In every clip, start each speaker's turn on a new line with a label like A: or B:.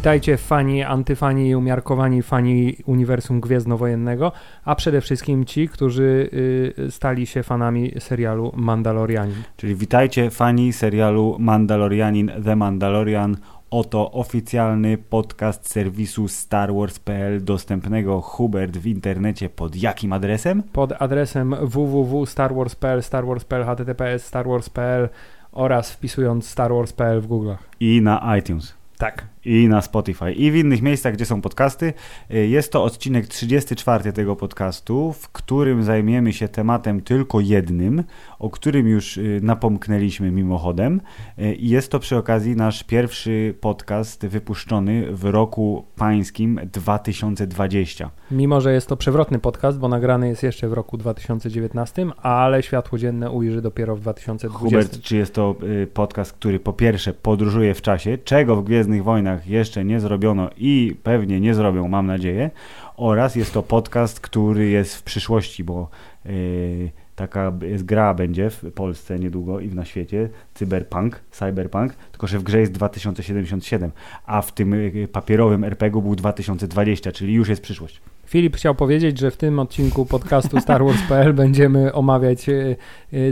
A: Witajcie fani, antyfani i umiarkowani fani uniwersum gwiezdnowojennego, a przede wszystkim ci, którzy y, stali się fanami serialu Mandalorianin.
B: Czyli witajcie fani serialu Mandalorianin The Mandalorian. Oto oficjalny podcast serwisu Star Wars.pl dostępnego Hubert w internecie pod jakim adresem?
A: Pod adresem www.starwars.pl, starwars.pl, https starwars.pl oraz wpisując starwars.pl w Google'ach.
B: I na iTunes.
A: Tak.
B: I na Spotify. I w innych miejscach, gdzie są podcasty. Y, Jest to odcinek 34 tego podcastu, w którym zajmiemy się tematem tylko jednym, o którym już y, napomknęliśmy mimochodem. Y, I jest to przy okazji nasz pierwszy podcast wypuszczony w roku pańskim 2020.
A: Mimo, że jest to przewrotny podcast, bo nagrany jest jeszcze w roku 2019, ale światło dzienne ujrzy dopiero w 2020.
B: Hubert, czy jest to podcast, który po pierwsze podróżuje w czasie, czego w Gwiezdnych Wojnach jeszcze nie zrobiono i pewnie nie zrobią, mam nadzieję, oraz jest to podcast, który jest w przyszłości, bo y, taka jest gra będzie w Polsce niedługo i na świecie, cyberpunk, cyberpunk, tylko że w grze jest 2077, a w tym y, papierowym RPG-u był 2020, czyli już jest przyszłość.
A: Filip chciał powiedzieć, że w tym odcinku podcastu Star Wars.pl będziemy omawiać y,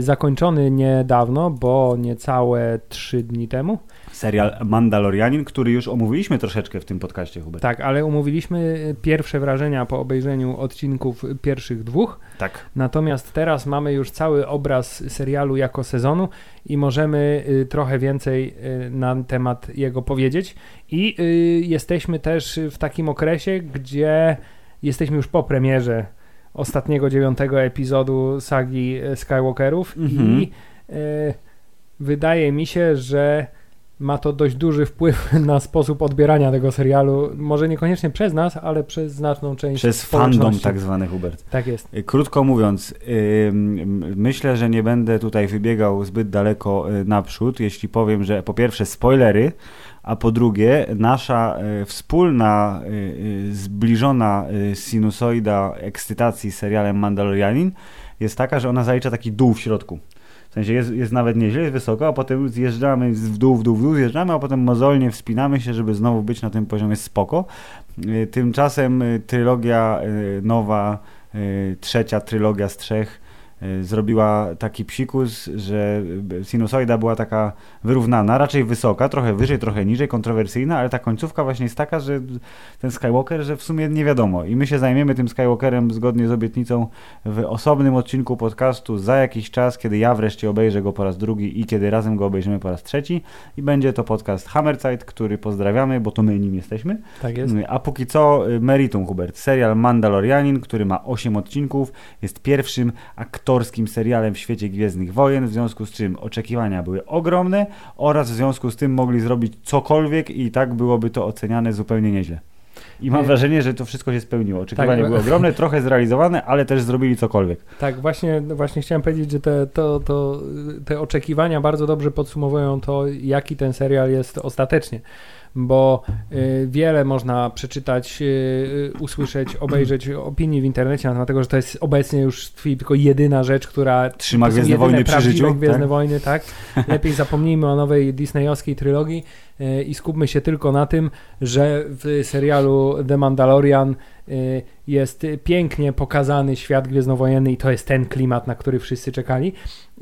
A: zakończony niedawno, bo niecałe trzy dni temu.
B: Serial Mandalorianin, który już omówiliśmy troszeczkę w tym podcaście, Hubert.
A: Tak, ale umówiliśmy pierwsze wrażenia po obejrzeniu odcinków pierwszych dwóch.
B: Tak.
A: Natomiast teraz mamy już cały obraz serialu jako sezonu i możemy y, trochę więcej y, na temat jego powiedzieć. I y, jesteśmy też w takim okresie, gdzie jesteśmy już po premierze ostatniego dziewiątego epizodu sagi Skywalkerów
B: Mhm.
A: i wydaje mi się, że ma to dość duży wpływ na sposób odbierania tego serialu. Może niekoniecznie przez nas, ale przez znaczną część
B: Przez fandom tak zwany, Hubert.
A: Tak jest.
B: Y, Krótko mówiąc, ym, myślę, że nie będę tutaj wybiegał zbyt daleko y, naprzód, jeśli powiem, że po pierwsze spoilery, a po drugie nasza y, wspólna, y, y, zbliżona y, sinusoida ekscytacji serialem Mandalorianin jest taka, że ona zalicza taki dół w środku. W sensie jest, jest nawet nieźle, jest wysoko, a potem zjeżdżamy w dół, w dół, w dół, zjeżdżamy, a potem mozolnie wspinamy się, żeby znowu być na tym poziomie spoko. Y, Tymczasem y, trylogia y, nowa, trzecia trylogia z trzech zrobiła taki psikus, że y, sinusoida była taka wyrównana, raczej wysoka, trochę wyżej, trochę niżej, kontrowersyjna, ale ta końcówka właśnie jest taka, że ten Skywalker, że w sumie nie wiadomo. I my się zajmiemy tym Skywalkerem zgodnie z obietnicą w osobnym odcinku podcastu za jakiś czas, kiedy ja wreszcie obejrzę go po raz drugi i kiedy razem go obejrzymy po raz trzeci. I będzie to podcast Hammerzeit, który pozdrawiamy, bo to my nim jesteśmy.
A: Tak jest.
B: A póki co y, meritum, Hubert. Serial Mandalorianin, który ma 8 odcinków, jest pierwszym aktorskim serialem w świecie Gwiezdnych Wojen, w związku z czym oczekiwania były ogromne oraz w związku z tym mogli zrobić cokolwiek i tak byłoby to oceniane zupełnie nieźle. I mam
A: Nie.
B: wrażenie, że to wszystko się spełniło. Oczekiwania
A: Tak,
B: były ogromne, trochę zrealizowane, ale też zrobili cokolwiek.
A: Tak, właśnie, właśnie chciałem powiedzieć, że te, to, to, te oczekiwania bardzo dobrze podsumowują to, jaki ten serial jest ostatecznie. Bo y, wiele można przeczytać, y, y, usłyszeć, obejrzeć opinii w internecie na temat tego, że to jest obecnie już tylko jedyna rzecz, która
B: Trzyma Gwiezdne Wojny przy życiu,
A: Gwiezdne
B: tak?
A: Wojny, tak. Lepiej zapomnijmy o nowej disneyowskiej trylogii i skupmy się tylko na tym, że w serialu The Mandalorian jest pięknie pokazany świat gwiezdnowojenny i to jest ten klimat, na który wszyscy czekali.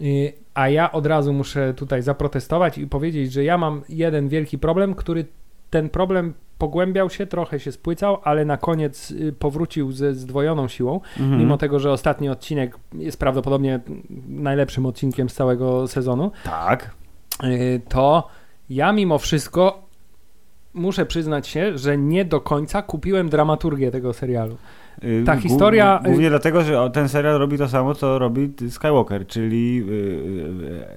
A: Y, A ja od razu muszę tutaj zaprotestować i powiedzieć, że ja mam jeden wielki problem, który ten problem pogłębiał się, trochę się spłycał, ale na koniec y, powrócił ze zdwojoną siłą.
B: Mhm.
A: Mimo tego, że ostatni odcinek jest prawdopodobnie najlepszym odcinkiem z całego sezonu,
B: Tak.
A: y, to ja mimo wszystko muszę przyznać się, że nie do końca kupiłem dramaturgię tego serialu.
B: Y,
A: Ta historia-
B: Głównie dlatego, że ten serial robi to samo, co robi Skywalker, czyli y,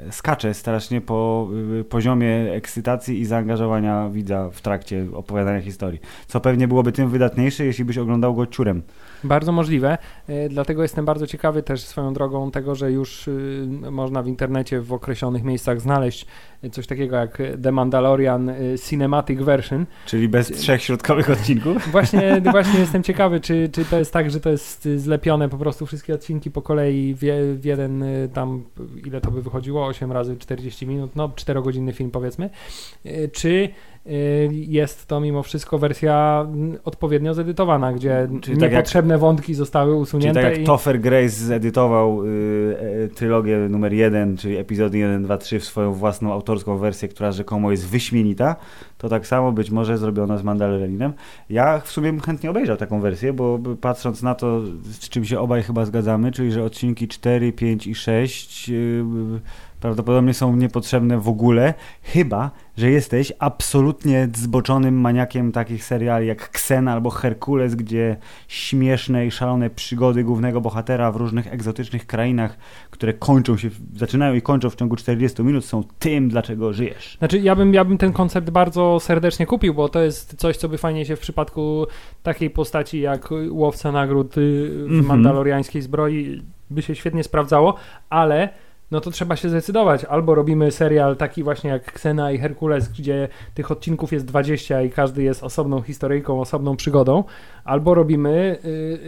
B: y, skacze strasznie po y, poziomie ekscytacji i zaangażowania widza w trakcie opowiadania historii. Co pewnie byłoby tym wydatniejsze, jeśli byś oglądał go ciurem.
A: Bardzo możliwe, e, dlatego jestem bardzo ciekawy też swoją drogą tego, że już y, można w internecie w określonych miejscach znaleźć coś takiego jak The Mandalorian y, Cinematic Version.
B: Czyli bez trzech środkowych odcinków.
A: Właśnie, właśnie jestem ciekawy, czy, czy to jest tak, że to jest zlepione po prostu wszystkie odcinki po kolei w, je- w jeden tam, ile to by wychodziło, 8 razy 40 minut, no 4-godzinny film powiedzmy, czy jest to mimo wszystko wersja mm, odpowiednio zedytowana, gdzie
B: Czyli tak
A: niepotrzebne wątki zostały usunięte.
B: Czyli tak jak
A: i...
B: Topher Grace zedytował y, e, trylogię numer 1, czyli epizody 1, 2, 3 w swoją własną autorską wersję, która rzekomo jest wyśmienita, to tak samo być może zrobiono z Mandalorianinem. Ja w sumie chętnie obejrzał taką wersję, bo patrząc na to, z czym się obaj chyba zgadzamy, czyli że odcinki 4, 5 i 6 yy, prawdopodobnie są niepotrzebne w ogóle, chyba, że jesteś absolutnie zboczonym maniakiem takich seriali jak Xena albo Herkules, gdzie śmieszne i szalone przygody głównego bohatera w różnych egzotycznych krainach, które kończą się, zaczynają i kończą w ciągu 40 minut, są tym, dlaczego żyjesz.
A: Znaczy, ja bym, ja bym ten koncept bardzo serdecznie kupił, bo to jest coś, co by fajnie się w przypadku takiej postaci jak łowca nagród y, w mm -hmm. mandaloriańskiej zbroi by się świetnie sprawdzało, ale no to trzeba się zdecydować. Albo robimy serial taki właśnie jak Xena i Herkules, gdzie tych odcinków jest 20 i każdy jest osobną historyjką, osobną przygodą, albo robimy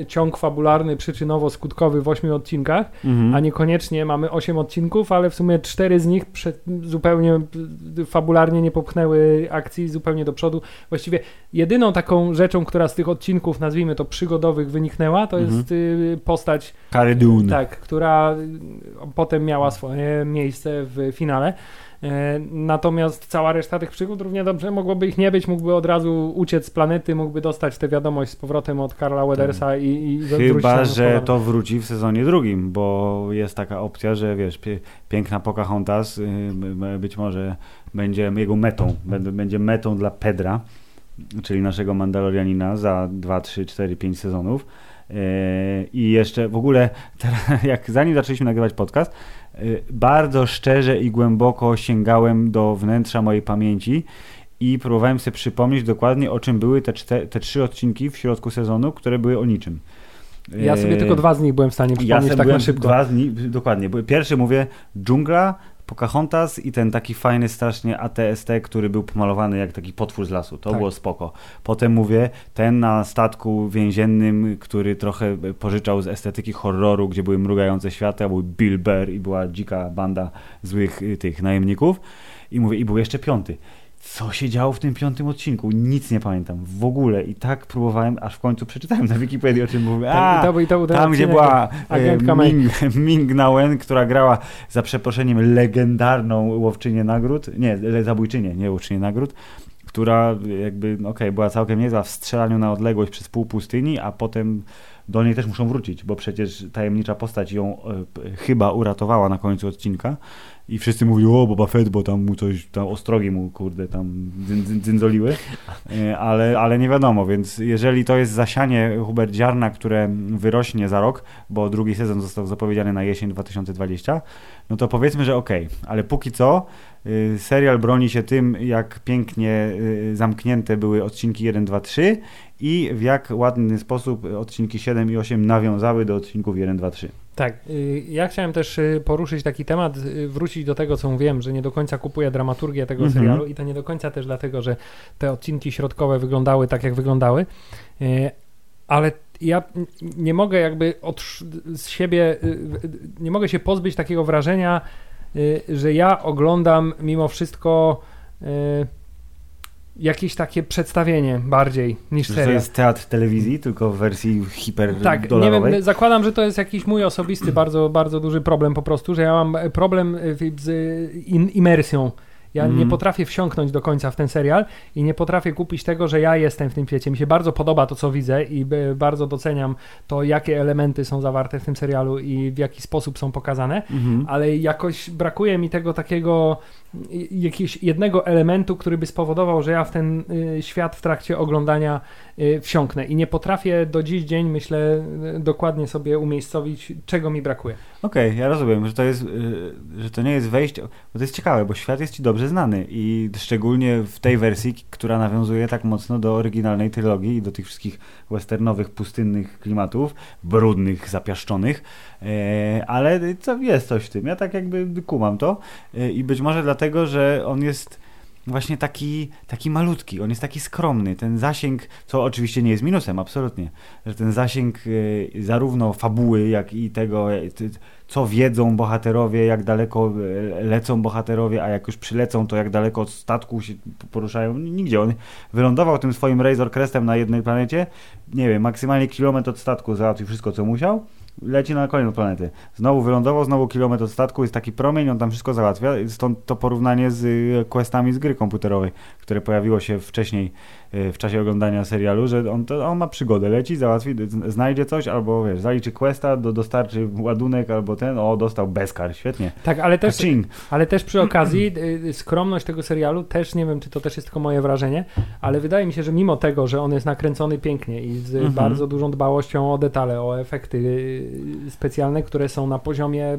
A: y, ciąg fabularny, przyczynowo-skutkowy w 8 odcinkach, mhm. a niekoniecznie mamy 8 odcinków, ale w sumie 4 z nich zupełnie y, fabularnie nie popchnęły akcji zupełnie do przodu. Właściwie jedyną taką rzeczą, która z tych odcinków, nazwijmy to przygodowych, wyniknęła, to mhm. jest y, postać
B: Cara Dune.
A: Tak, która potem miała swoje miejsce w finale. E, natomiast cała reszta tych przygód równie dobrze mogłoby ich nie być, mógłby od razu uciec z planety, mógłby dostać tę wiadomość z powrotem od Karla Wedersa tak. i, i
B: Chyba, że to wróci w sezonie drugim, bo jest taka opcja, że wiesz, piękna Pocahontas y, być może będzie jego metą, będzie metą dla Pedra, czyli naszego Mandalorianina za 2, 3, 4, 5 sezonów. E, I jeszcze w ogóle, jak zanim zaczęliśmy nagrywać podcast, bardzo szczerze i głęboko sięgałem do wnętrza mojej pamięci i próbowałem sobie przypomnieć dokładnie o czym były te, te trzy odcinki w środku sezonu, które były o niczym.
A: Ja sobie y, tylko dwa z nich byłem w stanie przypomnieć ja tak na szybko.
B: Dwa z nich, dokładnie. Pierwszy mówię dżungla, Pocahontas i ten taki fajny strasznie ATST, który był pomalowany jak taki potwór z lasu. To tak. było spoko. Potem mówię, ten na statku więziennym, który trochę pożyczał z estetyki horroru, gdzie były mrugające światła, był Bill Bear i była dzika banda złych y, tych najemników. I mówię, i był jeszcze piąty co się działo w tym piątym odcinku. Nic nie pamiętam w ogóle i tak próbowałem, aż w końcu przeczytałem na Wikipedii o czym mówię. A, to, to, to, tam gdzie była e, Ming, Ming Nawen, która grała za przeproszeniem legendarną łowczynię nagród, nie, zabójczynię, nie łowczynię nagród, która jakby, okej, okay, była całkiem niezła w strzelaniu na odległość przez pół pustyni, a potem do niej też muszą wrócić, bo przecież tajemnicza postać ją e, chyba uratowała na końcu odcinka i wszyscy mówili, o Boba Fett, bo tam mu coś, tam ostrogi mu, kurde, tam dzyndzoliły, e, ale, ale nie wiadomo, więc jeżeli to jest zasianie Hubert Ziarna, które wyrośnie za rok, bo drugi sezon został zapowiedziany na jesień 2020, no to powiedzmy, że okej, okay. ale póki co y, serial broni się tym, jak pięknie y, zamknięte były odcinki 1, 2, 3 i w jak ładny sposób odcinki 7 i 8 nawiązały do odcinków 1, 2, 3.
A: Tak, y, ja chciałem też poruszyć taki temat, wrócić do tego, co mówiłem, że nie do końca kupuję dramaturgię tego mhm. serialu i to nie do końca też dlatego, że te odcinki środkowe wyglądały tak, jak wyglądały, ale ja nie mogę jakby od, z siebie, y, nie mogę się pozbyć takiego wrażenia, y, że ja oglądam mimo wszystko y, jakieś takie przedstawienie bardziej niż
B: serial. to jest teatr telewizji, tylko w wersji hiper
A: Tak, nie wiem, zakładam, że to jest jakiś mój osobisty bardzo, bardzo duży problem po prostu, że ja mam problem z imersją ja mm. nie potrafię wsiąknąć do końca w ten serial i nie potrafię kupić tego, że ja jestem w tym świecie. Mi się bardzo podoba to, co widzę i bardzo doceniam to, jakie elementy są zawarte w tym serialu i w jaki sposób są pokazane, mm. ale jakoś brakuje mi tego takiego jakiegoś jednego elementu, który by spowodował, że ja w ten y, świat w trakcie oglądania y, wsiąknę i nie potrafię do dziś dzień, myślę, y, dokładnie sobie umiejscowić, czego mi brakuje.
B: Okej, okay, ja rozumiem, że to jest, że to nie jest wejście, bo to jest ciekawe, bo świat jest ci dobrze znany i szczególnie w tej wersji, która nawiązuje tak mocno do oryginalnej trylogii i do tych wszystkich westernowych, pustynnych klimatów, brudnych, zapiaszczonych, ale to jest coś w tym. Ja tak jakby kumam to e, i być może dlatego, że on jest właśnie taki, taki malutki, on jest taki skromny. Ten zasięg, co oczywiście nie jest minusem, absolutnie, że ten zasięg y, zarówno fabuły, jak i tego, co wiedzą bohaterowie, jak daleko lecą bohaterowie, a jak już przylecą, to jak daleko od statku się poruszają. Nigdzie. On wylądował tym swoim Razor Crestem na jednej planecie, nie wiem, maksymalnie kilometr od statku załatwił wszystko, co musiał leci na kolejną planetę. Znowu wylądował, znowu kilometr od statku, jest taki promień, on tam wszystko załatwia. Stąd to porównanie z y, questami z gry komputerowej, które pojawiło się wcześniej Y, w czasie oglądania serialu, że on, to, on ma przygodę, leci, załatwi, znajdzie coś, albo wiesz, zaliczy questa, do, dostarczy ładunek, albo ten, o, dostał bezkar, świetnie.
A: Tak, ale też, ale też przy okazji y, y, skromność tego serialu, też nie wiem, czy to też jest tylko moje wrażenie, ale wydaje mi się, że mimo tego, że on jest nakręcony pięknie i z mhm. bardzo dużą dbałością o detale, o efekty specjalne, które są na poziomie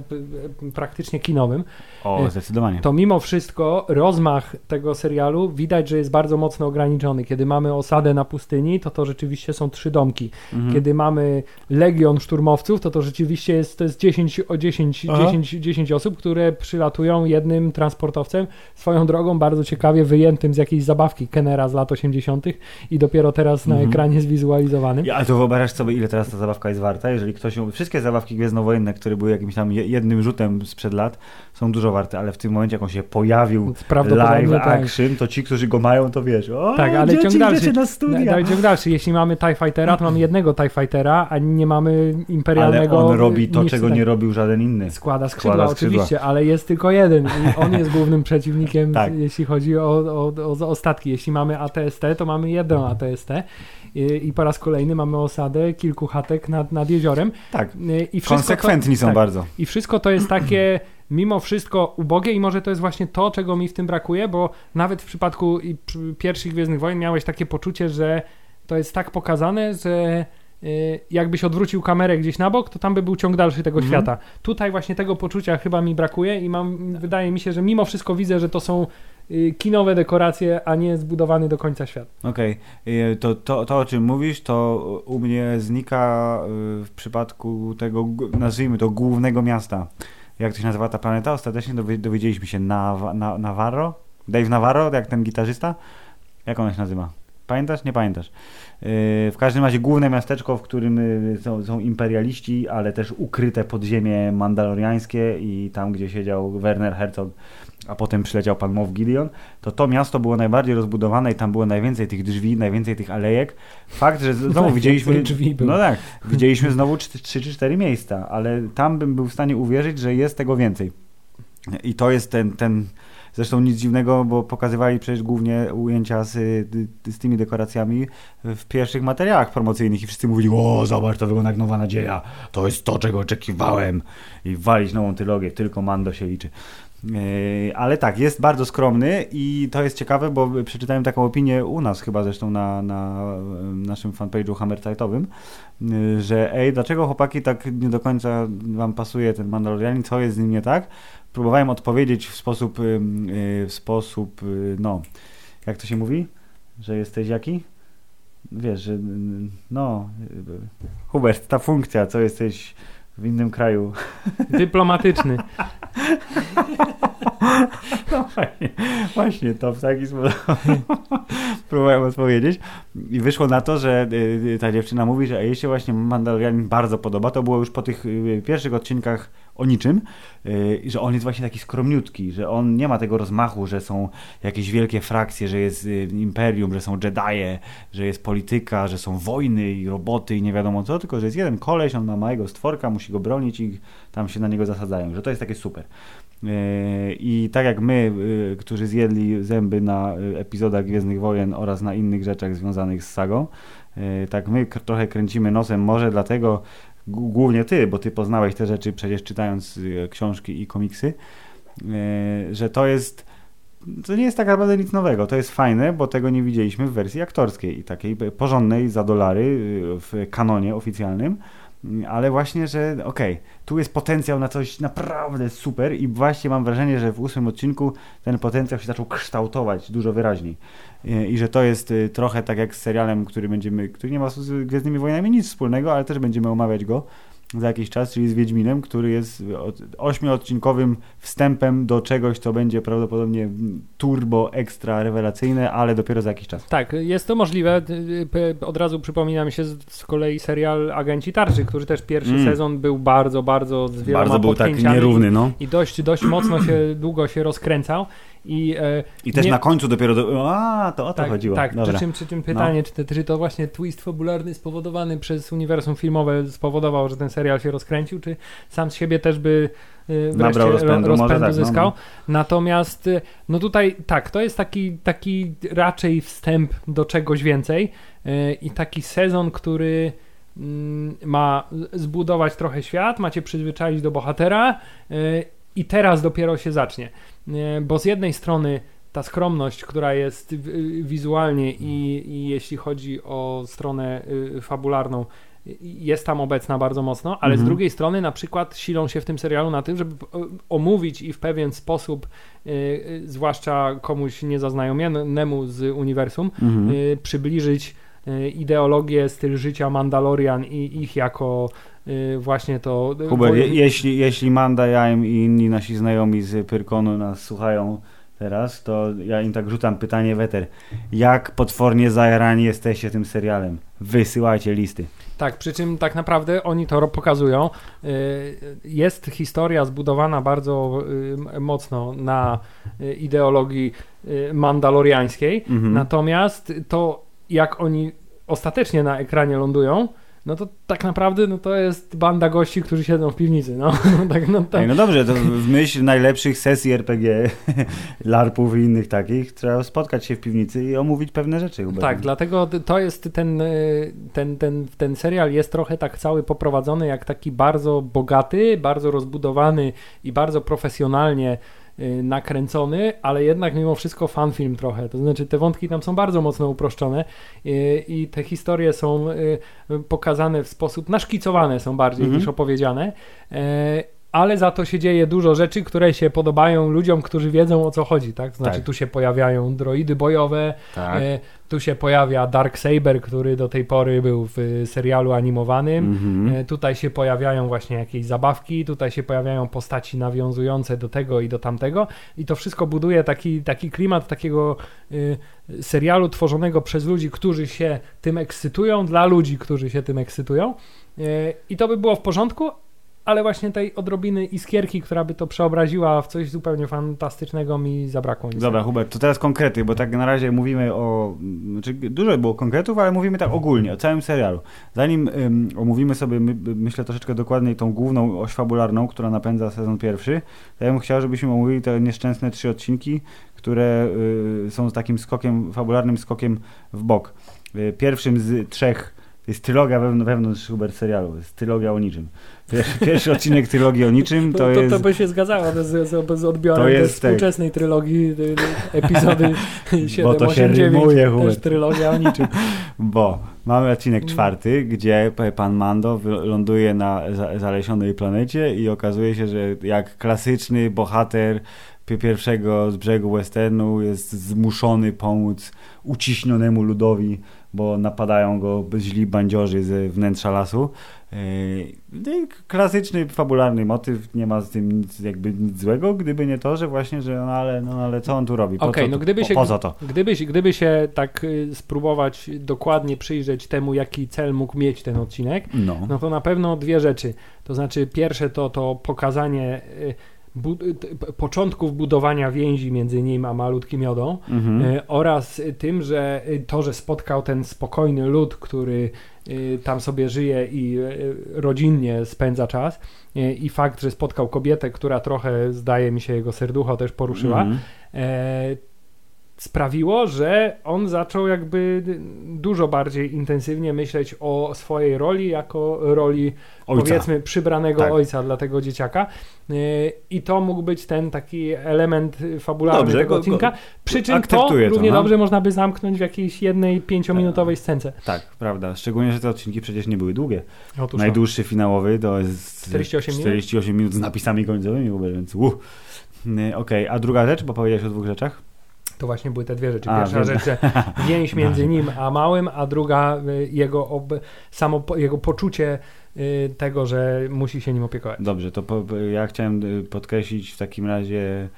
A: praktycznie kinowym.
B: O, zdecydowanie.
A: To mimo wszystko rozmach tego serialu widać, że jest bardzo mocno ograniczony. Kiedy mamy osadę na pustyni, to to rzeczywiście są trzy domki. Mhm. Kiedy mamy legion szturmowców, to to rzeczywiście jest, to jest 10, o 10, 10, 10 osób, które przylatują jednym transportowcem, swoją drogą bardzo ciekawie wyjętym z jakiejś zabawki Kenera z lat 80. i dopiero teraz na mhm. ekranie zwizualizowanym.
B: Ja, to wyobrażasz sobie, ile teraz ta zabawka jest warta? Jeżeli ktoś ją... Wszystkie zabawki gwiezdnowojenne, które były jakimś tam jednym rzutem sprzed lat, są dużo warte, ale w tym momencie, jak on się pojawił live tak. action, to ci, którzy go mają, to wiesz, o,
A: tak, ale ciąg dalszy, na studia. ciąg dalszy. Jeśli mamy TIE Fightera, to mamy jednego TIE Fightera, a nie mamy imperialnego...
B: Ale on robi to, czego nie robił żaden inny.
A: Składa skrzydła, Składa skrzydła, oczywiście, ale jest tylko jeden i on jest głównym przeciwnikiem, tak. jeśli chodzi o, o, o, o statki. Jeśli mamy ATST, to mamy jedną ATST i, i po raz kolejny mamy osadę kilku chatek nad, nad jeziorem.
B: Tak, I konsekwentni to, są tak, bardzo.
A: I wszystko to jest takie mimo wszystko ubogie i może to jest właśnie to, czego mi w tym brakuje, bo nawet w przypadku pierwszych Gwiezdnych Wojen miałeś takie poczucie, że to jest tak pokazane, że y, jakbyś odwrócił kamerę gdzieś na bok, to tam by był ciąg dalszy tego mhm. świata. Tutaj właśnie tego poczucia chyba mi brakuje i mam, wydaje mi się, że mimo wszystko widzę, że to są y, kinowe dekoracje, a nie zbudowany do końca świat.
B: Okej, okay. to, to, to o czym mówisz, to u mnie znika y, w przypadku tego, nazwijmy to, głównego miasta jak to się nazywa ta planeta? Ostatecznie dowiedzieliśmy się na, na, Navarro? Dave Navarro, jak ten gitarzysta? Jak on się nazywa? Pamiętasz? Nie pamiętasz. Yy, w każdym razie główne miasteczko, w którym yy, są, są, imperialiści, ale też ukryte podziemie mandaloriańskie i tam, gdzie siedział Werner Herzog a potem przyleciał pan Moff Gideon, to to miasto było najbardziej rozbudowane i tam było najwięcej tych drzwi, najwięcej tych alejek. Fakt, że znowu widzieliśmy...
A: Drzwi
B: no tak, widzieliśmy znowu 3 czy 4 miejsca, ale tam bym był w stanie uwierzyć, że jest tego więcej. I to jest ten, ten Zresztą nic dziwnego, bo pokazywali przecież głównie ujęcia z, z tymi dekoracjami w pierwszych materiałach promocyjnych i wszyscy mówili, o zobacz, to wygląda jak nowa nadzieja, to jest to, czego oczekiwałem i walić nową trylogię, tylko Mando się liczy. E, ale tak, jest bardzo skromny i to jest ciekawe, bo przeczytałem taką opinię u nas chyba zresztą na, na naszym fanpage'u Hammerzeitowym, e, że ej, dlaczego chłopaki tak nie do końca wam pasuje ten Mandalorianin, co jest z nim nie tak? Próbowałem odpowiedzieć w sposób, e, w sposób, no, jak to się mówi? Że jesteś jaki? Wiesz, że no, Hubert, ta funkcja, co jesteś w innym kraju.
A: Dyplomatyczny.
B: No właśnie, właśnie to w taki sposób próbowałem odpowiedzieć. I wyszło na to, że y, ta dziewczyna mówi, że jej się właśnie Mandalorianin bardzo podoba. To było już po tych y, pierwszych odcinkach o niczym, y, że on jest właśnie taki skromniutki, że on nie ma tego rozmachu, że są jakieś wielkie frakcje, że jest imperium, że są Jedi'e, że jest polityka, że są wojny i roboty i nie wiadomo co, tylko że jest jeden koleś, on ma małego stworka, musi go bronić i tam się na niego zasadzają, że to jest takie super. I tak jak my, którzy zjedli zęby na epizodach Gwiezdnych Wojen oraz na innych rzeczach związanych z sagą, tak my trochę kręcimy nosem, może dlatego głównie ty, bo ty poznałeś te rzeczy przecież czytając książki i komiksy, że to jest to nie jest tak naprawdę nic nowego. To jest fajne, bo tego nie widzieliśmy w wersji aktorskiej i takiej porządnej za dolary w kanonie oficjalnym ale właśnie, że okej, okay, tu jest potencjał na coś naprawdę super i właśnie mam wrażenie, że w ósmym odcinku ten potencjał się zaczął kształtować dużo wyraźniej. I, i że to jest y, trochę tak jak z serialem, który będziemy, który nie ma z Gwiezdnymi Wojnami nic wspólnego, ale też będziemy omawiać go, za jakiś czas, czyli z Wiedźminem, który jest ośmiodcinkowym wstępem do czegoś, co będzie prawdopodobnie turbo, ekstra rewelacyjne, ale dopiero za jakiś czas.
A: Tak, jest to możliwe. Od razu przypomina mi się z kolei serial Agenci Tarczy, który też pierwszy mm. sezon był bardzo, bardzo z wieloma
B: Bardzo był tak nierówny, no.
A: I dość, dość mocno się, długo się rozkręcał. I,
B: e, I też nie... na końcu dopiero. Do... A, to o to
A: tak,
B: chodziło.
A: Tak, przy czym, przy czym pytanie, no. czy, to, czy to właśnie twist fabularny spowodowany przez uniwersum filmowe spowodował, że ten serial się rozkręcił, czy sam z siebie też by y,
B: Nabrał rozpędu, rozpędu tak,
A: zyskał. No, no. Natomiast y, no tutaj tak, to jest taki, taki raczej wstęp do czegoś więcej y, i taki sezon, który mm, ma zbudować trochę świat, macie przyzwyczaić do bohatera i teraz dopiero się zacznie. Bo z jednej strony ta skromność, która jest wizualnie i, i jeśli chodzi o stronę y, fabularną, jest tam obecna bardzo mocno, ale mhm. z drugiej strony na przykład silą się w tym serialu na tym, żeby omówić i w pewien sposób, y, zwłaszcza komuś niezaznajomionemu z uniwersum, mhm. y, przybliżyć ideologię, styl życia Mandalorian i ich jako Y, właśnie to...
B: Y, Hubert, je, jeśli, jeśli Manda, ja i inni nasi znajomi z Pyrkonu nas słuchają teraz, to ja im tak rzucam pytanie weter. Jak potwornie zajarani jesteście tym serialem? Wysyłajcie listy.
A: Tak, przy czym tak naprawdę oni to pokazują. Y, jest historia zbudowana bardzo mocno na ideologii mandaloriańskiej, mhm. natomiast to jak oni ostatecznie na ekranie lądują, no to tak naprawdę no to jest banda gości, którzy siedzą w piwnicy. No, tak,
B: no, tak. Ej, no dobrze, to w myśl najlepszych sesji RPG, LARPów i innych takich, trzeba spotkać się w piwnicy i omówić pewne rzeczy.
A: Tak, dlatego to jest ten, ten, ten, ten serial jest trochę tak cały poprowadzony jak taki bardzo bogaty, bardzo rozbudowany i bardzo profesjonalnie Y, nakręcony, ale jednak mimo wszystko fanfilm trochę. To znaczy te wątki tam są bardzo mocno uproszczone y, i te historie są y, pokazane w sposób, naszkicowane są bardziej mhm. niż opowiedziane e, ale za to się dzieje dużo rzeczy, które się podobają ludziom, którzy wiedzą o co chodzi, tak? Znaczy tak. tu się pojawiają droidy bojowe, tak. e, tu się pojawia Dark Saber, który do tej pory był w serialu animowanym, mm -hmm. e, tutaj się pojawiają właśnie jakieś zabawki, tutaj się pojawiają postaci nawiązujące do tego i do tamtego i to wszystko buduje taki, taki klimat takiego serialu tworzonego przez ludzi, którzy się tym ekscytują, dla ludzi, którzy się tym ekscytują. I to by było w porządku, ale właśnie tej odrobiny iskierki, która by to przeobraziła w coś zupełnie fantastycznego mi zabrakło.
B: Niestety. Dobra, Hubert, to teraz konkrety, bo tak na razie mówimy o, znaczy dużo było konkretów, ale mówimy tak ogólnie, o całym serialu. Zanim omówimy sobie, my, myślę troszeczkę dokładniej tą główną oś fabularną, która napędza sezon pierwszy, to ja bym chciał, żebyśmy omówili te nieszczęsne trzy odcinki, które y, są takim skokiem, fabularnym skokiem w bok. Y, pierwszym z trzech to jest trylogia wewnątrz Hubert serialu, jest trylogia o niczym. Pierwszy, pierwszy odcinek trylogii o niczym to, to, jest...
A: To by się zgadzało z, z, z odbiorem tej współczesnej tak. trylogii, epizody 7, Bo to 8, się 9, rymuje, też trylogia o niczym.
B: Bo mamy odcinek czwarty, gdzie pan Mando ląduje na zalesionej planecie i okazuje się, że jak klasyczny bohater pierwszego z brzegu westernu jest zmuszony pomóc uciśnionemu ludowi bo napadają go źli bandziorzy ze wnętrza lasu. E, no klasyczny, fabularny motyw, nie ma z tym nic, jakby nic złego, gdyby nie to, że właśnie, że no ale, no ale co on tu robi?
A: Po, okay, no gdyby po, się, po co to? Gdyby, gdyby się tak y, spróbować dokładnie przyjrzeć temu, jaki cel mógł mieć ten odcinek, no, no to na pewno dwie rzeczy. To znaczy pierwsze to, to pokazanie y, bu początków budowania więzi między nim a malutkim Jodą mhm. E, oraz tym, że to, że spotkał ten spokojny lud, który e, tam sobie żyje i e, rodzinnie spędza czas i fakt, że spotkał kobietę, która trochę zdaje mi się jego serducho też poruszyła, mhm sprawiło, że on zaczął jakby dużo bardziej intensywnie myśleć o swojej roli jako roli ojca. powiedzmy przybranego tak. ojca dla tego dzieciaka y, i to mógł być ten taki element fabularny dobrze, tego odcinka, go, go, przy czym to równie no. dobrze można by zamknąć w jakiejś jednej pięciominutowej scence.
B: Tak, prawda, szczególnie, że te odcinki przecież nie były długie. Otóż Najdłuższy to. finałowy to jest 48, 48 minut? minut z napisami końcowymi, więc uh. Okej, okay. a druga rzecz, bo powiedziałeś o dwóch rzeczach?
A: To właśnie były te dwie rzeczy.
B: A,
A: Pierwsza
B: wiem.
A: rzecz, więź między nim a małym, a druga y, jego, ob, samo jego poczucie y, tego, że musi się nim opiekować.
B: Dobrze, to po, ja chciałem y, podkreślić w takim razie.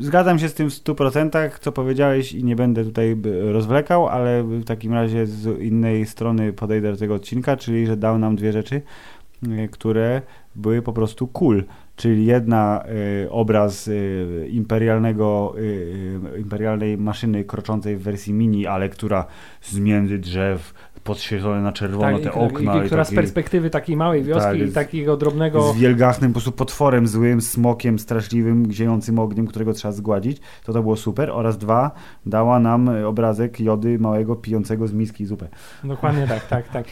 B: Zgadzam się z tym w 100%, co powiedziałeś i nie będę tutaj rozwlekał, ale w takim razie z innej strony podejdę do tego odcinka, czyli że dał nam dwie rzeczy, które były po prostu cool. Czyli jedna y, obraz y, imperialnego, y, y, imperialnej maszyny kroczącej w wersji mini, ale która z między drzew podświetlone na czerwono
A: Tak,
B: te
A: i,
B: okna.
A: i, i która z
B: taki-
A: perspektywy takiej małej wioski
B: Tak,
A: i
B: z-
A: takiego drobnego...
B: z wielgachnym po prostu potworem złym, smokiem straszliwym, ziejącym ogniem, którego trzeba zgładzić, to to było super. Oraz dwa, dała nam obrazek Jody małego pijącego z miski zupę.
A: Dokładnie tak, tak, tak.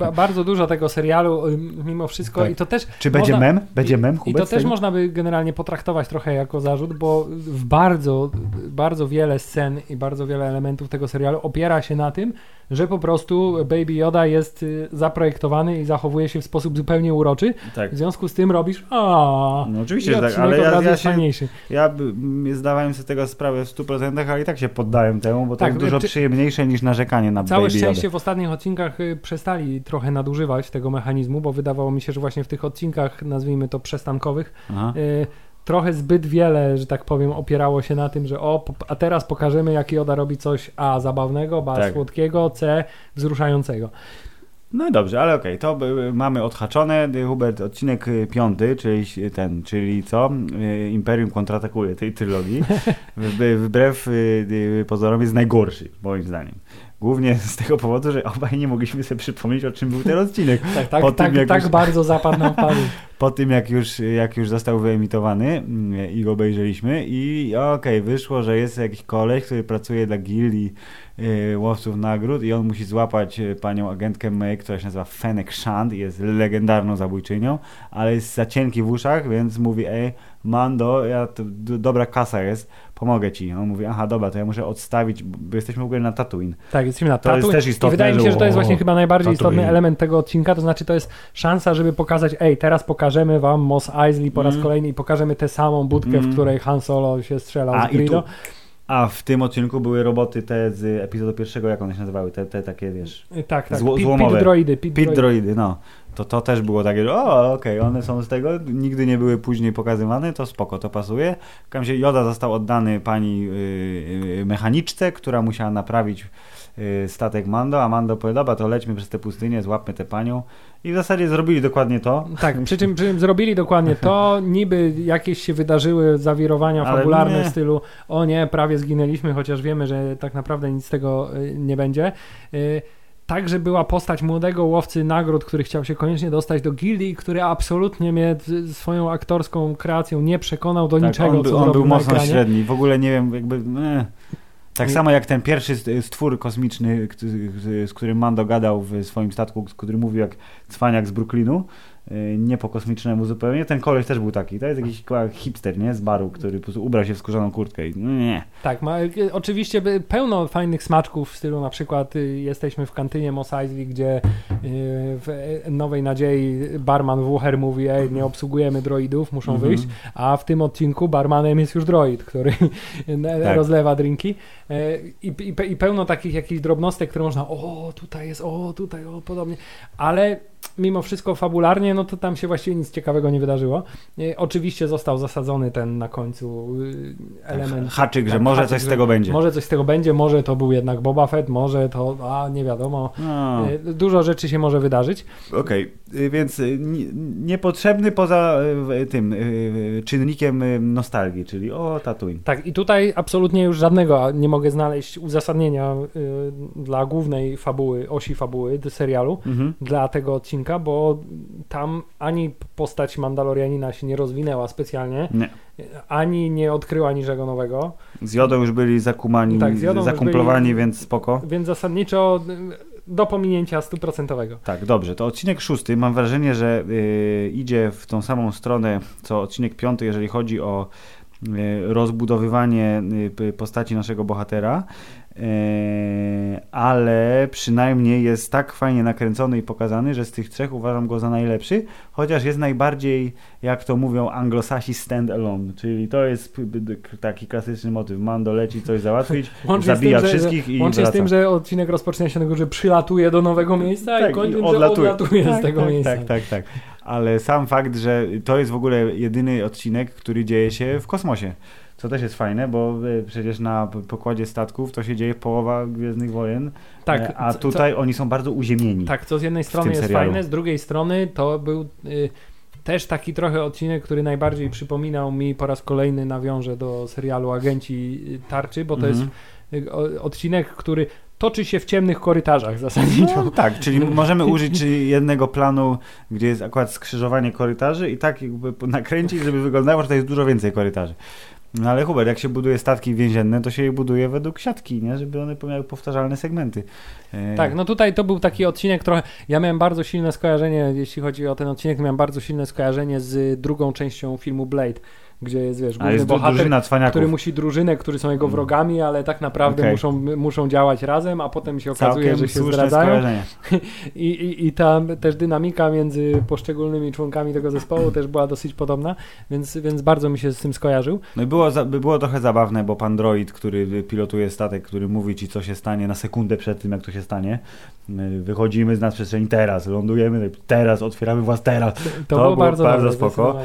A: No, bardzo dużo tego serialu mimo wszystko
B: Tak.
A: i to też...
B: Czy będzie
A: można-
B: mem? Będzie mem,
A: I to
B: Hubert? z
A: też można by generalnie potraktować trochę jako zarzut, bo w bardzo, bardzo wiele scen i bardzo wiele elementów tego serialu opiera się na tym, że po prostu Baby Yoda jest y, zaprojektowany i zachowuje się w sposób zupełnie uroczy.
B: Tak.
A: W związku z tym robisz a
B: No oczywiście, tak, ale ja, ja, się,
A: fajniejszy.
B: ja zdawałem sobie tego sprawę w 100%, ale i tak się poddałem temu, bo to
A: Tak,
B: jest dużo
A: czy-
B: przyjemniejsze niż narzekanie na
A: Całe
B: Baby
A: szczęście
B: Yoda.
A: w ostatnich odcinkach y, przestali trochę nadużywać tego mechanizmu, bo wydawało mi się, że właśnie w tych odcinkach, nazwijmy to przestankowych,
B: Aha.
A: y, trochę zbyt wiele, że tak powiem, opierało się na tym, że o, a teraz pokażemy, jak Joda robi coś A zabawnego, B
B: Tak.
A: słodkiego, C wzruszającego.
B: No i dobrze, ale okej, to by, mamy odhaczone. Hubert, odcinek y, piąty, czyli ten, czyli co? Y, Imperium kontratakuje tej trylogii. Wb- Wbrew y, pozorom jest najgorszy, moim zdaniem. Głównie z tego powodu, że obaj nie mogliśmy sobie przypomnieć, o czym był ten odcinek.
A: Tak, tak,
B: Po
A: tak, tak
B: już-
A: bardzo zapadł nam pamięć.
B: Po tym, jak już, jak już został wyemitowany mm, i go obejrzeliśmy i okej, wyszło, że jest jakiś koleś, który pracuje dla gildii y, łowców nagród i on musi złapać y, panią agentkę May, która się nazywa Fennec Shand i jest legendarną zabójczynią, ale jest za cienki w uszach, więc mówi, ej, Mando, ja to, dobra kasa jest, pomogę ci. On mówi, aha, dobra, to ja muszę odstawić, bo jesteśmy w ogóle na Tatooine.
A: Tak, jesteśmy na
B: To jest
A: Tatooine
B: też istotne,
A: I wydaje mi się,
B: że
A: to jest właśnie chyba najbardziej istotny
B: Tatooine.
A: element tego odcinka, to znaczy to jest szansa, żeby pokazać, ej, teraz pokażemy wam Mos Eisley po raz
B: Mm.
A: kolejny i pokażemy tę samą budkę,
B: Mm.
A: w której Han Solo się strzelał
B: A,
A: z Greedo.
B: A w tym odcinku były roboty te z epizodu pierwszego, jak one się nazywały, te, te takie, wiesz...
A: Tak, tak.
B: Zło-
A: Pit,
B: złomowe.
A: pit droidy. Pit,
B: Pit
A: droidy.
B: droidy, no. To, to też było takie, że o, okej, one są z tego, nigdy nie były później pokazywane, to spoko, to pasuje. W każdym razie Joda został oddany pani y, y, mechaniczce, która musiała naprawić y, statek Mando, a Mando powiedział, to lećmy przez tę pustynię, złapmy tę panią. I w zasadzie zrobili dokładnie to.
A: Tak, przy czym, przy czym zrobili dokładnie to, niby jakieś się wydarzyły zawirowania
B: Ale
A: fabularne
B: nie.
A: w stylu o nie, prawie zginęliśmy, chociaż wiemy, że tak naprawdę nic z tego y, nie będzie. Y, Także była postać młodego łowcy nagród, który chciał się koniecznie dostać do gildii, który absolutnie mnie swoją aktorską kreacją nie przekonał do
B: Tak,
A: niczego,
B: on,
A: co
B: on był mocno
A: ekranie.
B: średni, w ogóle nie wiem, jakby... Eh. Tak samo jak ten pierwszy st- stwór kosmiczny, z, którym Mando gadał w swoim statku, z którym mówił jak cwaniak z Brooklynu, nie po kosmicznemu zupełnie. Ten koleś też był taki. To jest jakiś hipster, nie? Z baru, który po prostu ubrał się w skórzaną kurtkę i nie.
A: Tak, ma, y, oczywiście by- pełno fajnych smaczków w stylu na przykład y, jesteśmy w kantynie Mos Eisley, gdzie y, w y, Nowej Nadziei barman Wucher mówi, ej, nie obsługujemy droidów, muszą
B: Mhm.
A: wyjść, a w tym odcinku barmanem jest już droid, który
B: Tak.
A: rozlewa drinki E, I, i, i pełno takich jakichś drobnostek, które można, o tutaj jest, o tutaj, o podobnie, ale mimo wszystko fabularnie, no to tam się właściwie nic ciekawego nie wydarzyło. E, Oczywiście został zasadzony ten na końcu y, element.
B: Haczyk, że
A: tak,
B: może
A: haczyk,
B: coś z tego będzie.
A: Może coś z tego będzie, może to był jednak Boba Fett, może to, a nie wiadomo.
B: No.
A: E, Dużo rzeczy się może wydarzyć.
B: Okej, y, więc y, ni- niepotrzebny poza y, tym czynnikiem nostalgii, czyli o Tatooine.
A: Tak, i tutaj absolutnie już żadnego nie mogę znaleźć uzasadnienia dla głównej fabuły, osi fabuły serialu,
B: Mhm.
A: dla tego odcinka, bo tam ani postać Mandalorianina się nie rozwinęła specjalnie,
B: Nie.
A: ani nie odkryła niczego nowego,
B: Z Jodą już byli zakumani,
A: Tak,
B: zakumplowani,
A: byli-
B: więc spoko.
A: więc zasadniczo y, do pominięcia stuprocentowego.
B: Tak, dobrze. To odcinek szósty. Mam wrażenie, że y, idzie w tą samą stronę co odcinek piąty, jeżeli chodzi o y, rozbudowywanie y, postaci naszego bohatera. Eee, ale przynajmniej jest tak fajnie nakręcony i pokazany, że z tych trzech uważam go za najlepszy, chociaż jest najbardziej, jak to mówią anglosasi, stand alone, czyli to jest taki klasyczny motyw. Mando leci coś załatwić, zabija tym, wszystkich
A: że,
B: i
A: Łącznie
B: wraca.
A: z tym, że odcinek rozpoczyna się tego, że przylatuje do nowego miejsca tak, i kończy że odlatuje tak, z tego
B: tak,
A: miejsca.
B: Tak, tak, tak. Ale sam fakt, że to jest w ogóle jedyny odcinek, który dzieje się w kosmosie. Co też jest fajne, bo e, przecież na pokładzie statków to się dzieje połowa Gwiezdnych Wojen, tak, e, a tutaj co, oni są bardzo uziemieni.
A: Tak, co z jednej strony jest serialu. fajne, z drugiej strony to był y, też taki trochę odcinek, który najbardziej przypominał mi po raz kolejny nawiążę do serialu Agenci Tarczy, bo to mhm. jest y, odcinek, który toczy się w ciemnych korytarzach zasadniczo.
B: No, tak, czyli możemy użyć jednego planu, gdzie jest akurat skrzyżowanie korytarzy i tak jakby nakręcić, żeby wyglądało, że to jest dużo więcej korytarzy. No ale Hubert, jak się buduje statki więzienne, to się je buduje według siatki, nie? żeby one miały powtarzalne segmenty.
A: E, tak, no tutaj to był taki odcinek trochę. Ja miałem bardzo silne skojarzenie, jeśli chodzi o ten odcinek, miałem bardzo silne skojarzenie z drugą częścią filmu Blade gdzie jest, wiesz, główny jest bohater, który musi drużynę, którzy są jego mm. wrogami, ale tak naprawdę okay. muszą, muszą działać razem, a potem się okazuje, Całkiem że się zdradzają. I, i, I ta też dynamika między poszczególnymi członkami tego zespołu też była dosyć podobna, więc, więc bardzo mi się z tym skojarzył.
B: No i było, było trochę zabawne, bo pan droid, który pilotuje statek, który mówi ci, co się stanie na sekundę przed tym, jak to się stanie, wychodzimy z nadprzestrzeni teraz, lądujemy teraz, otwieramy was teraz. To,
A: to było, było bardzo, bardzo
B: spoko.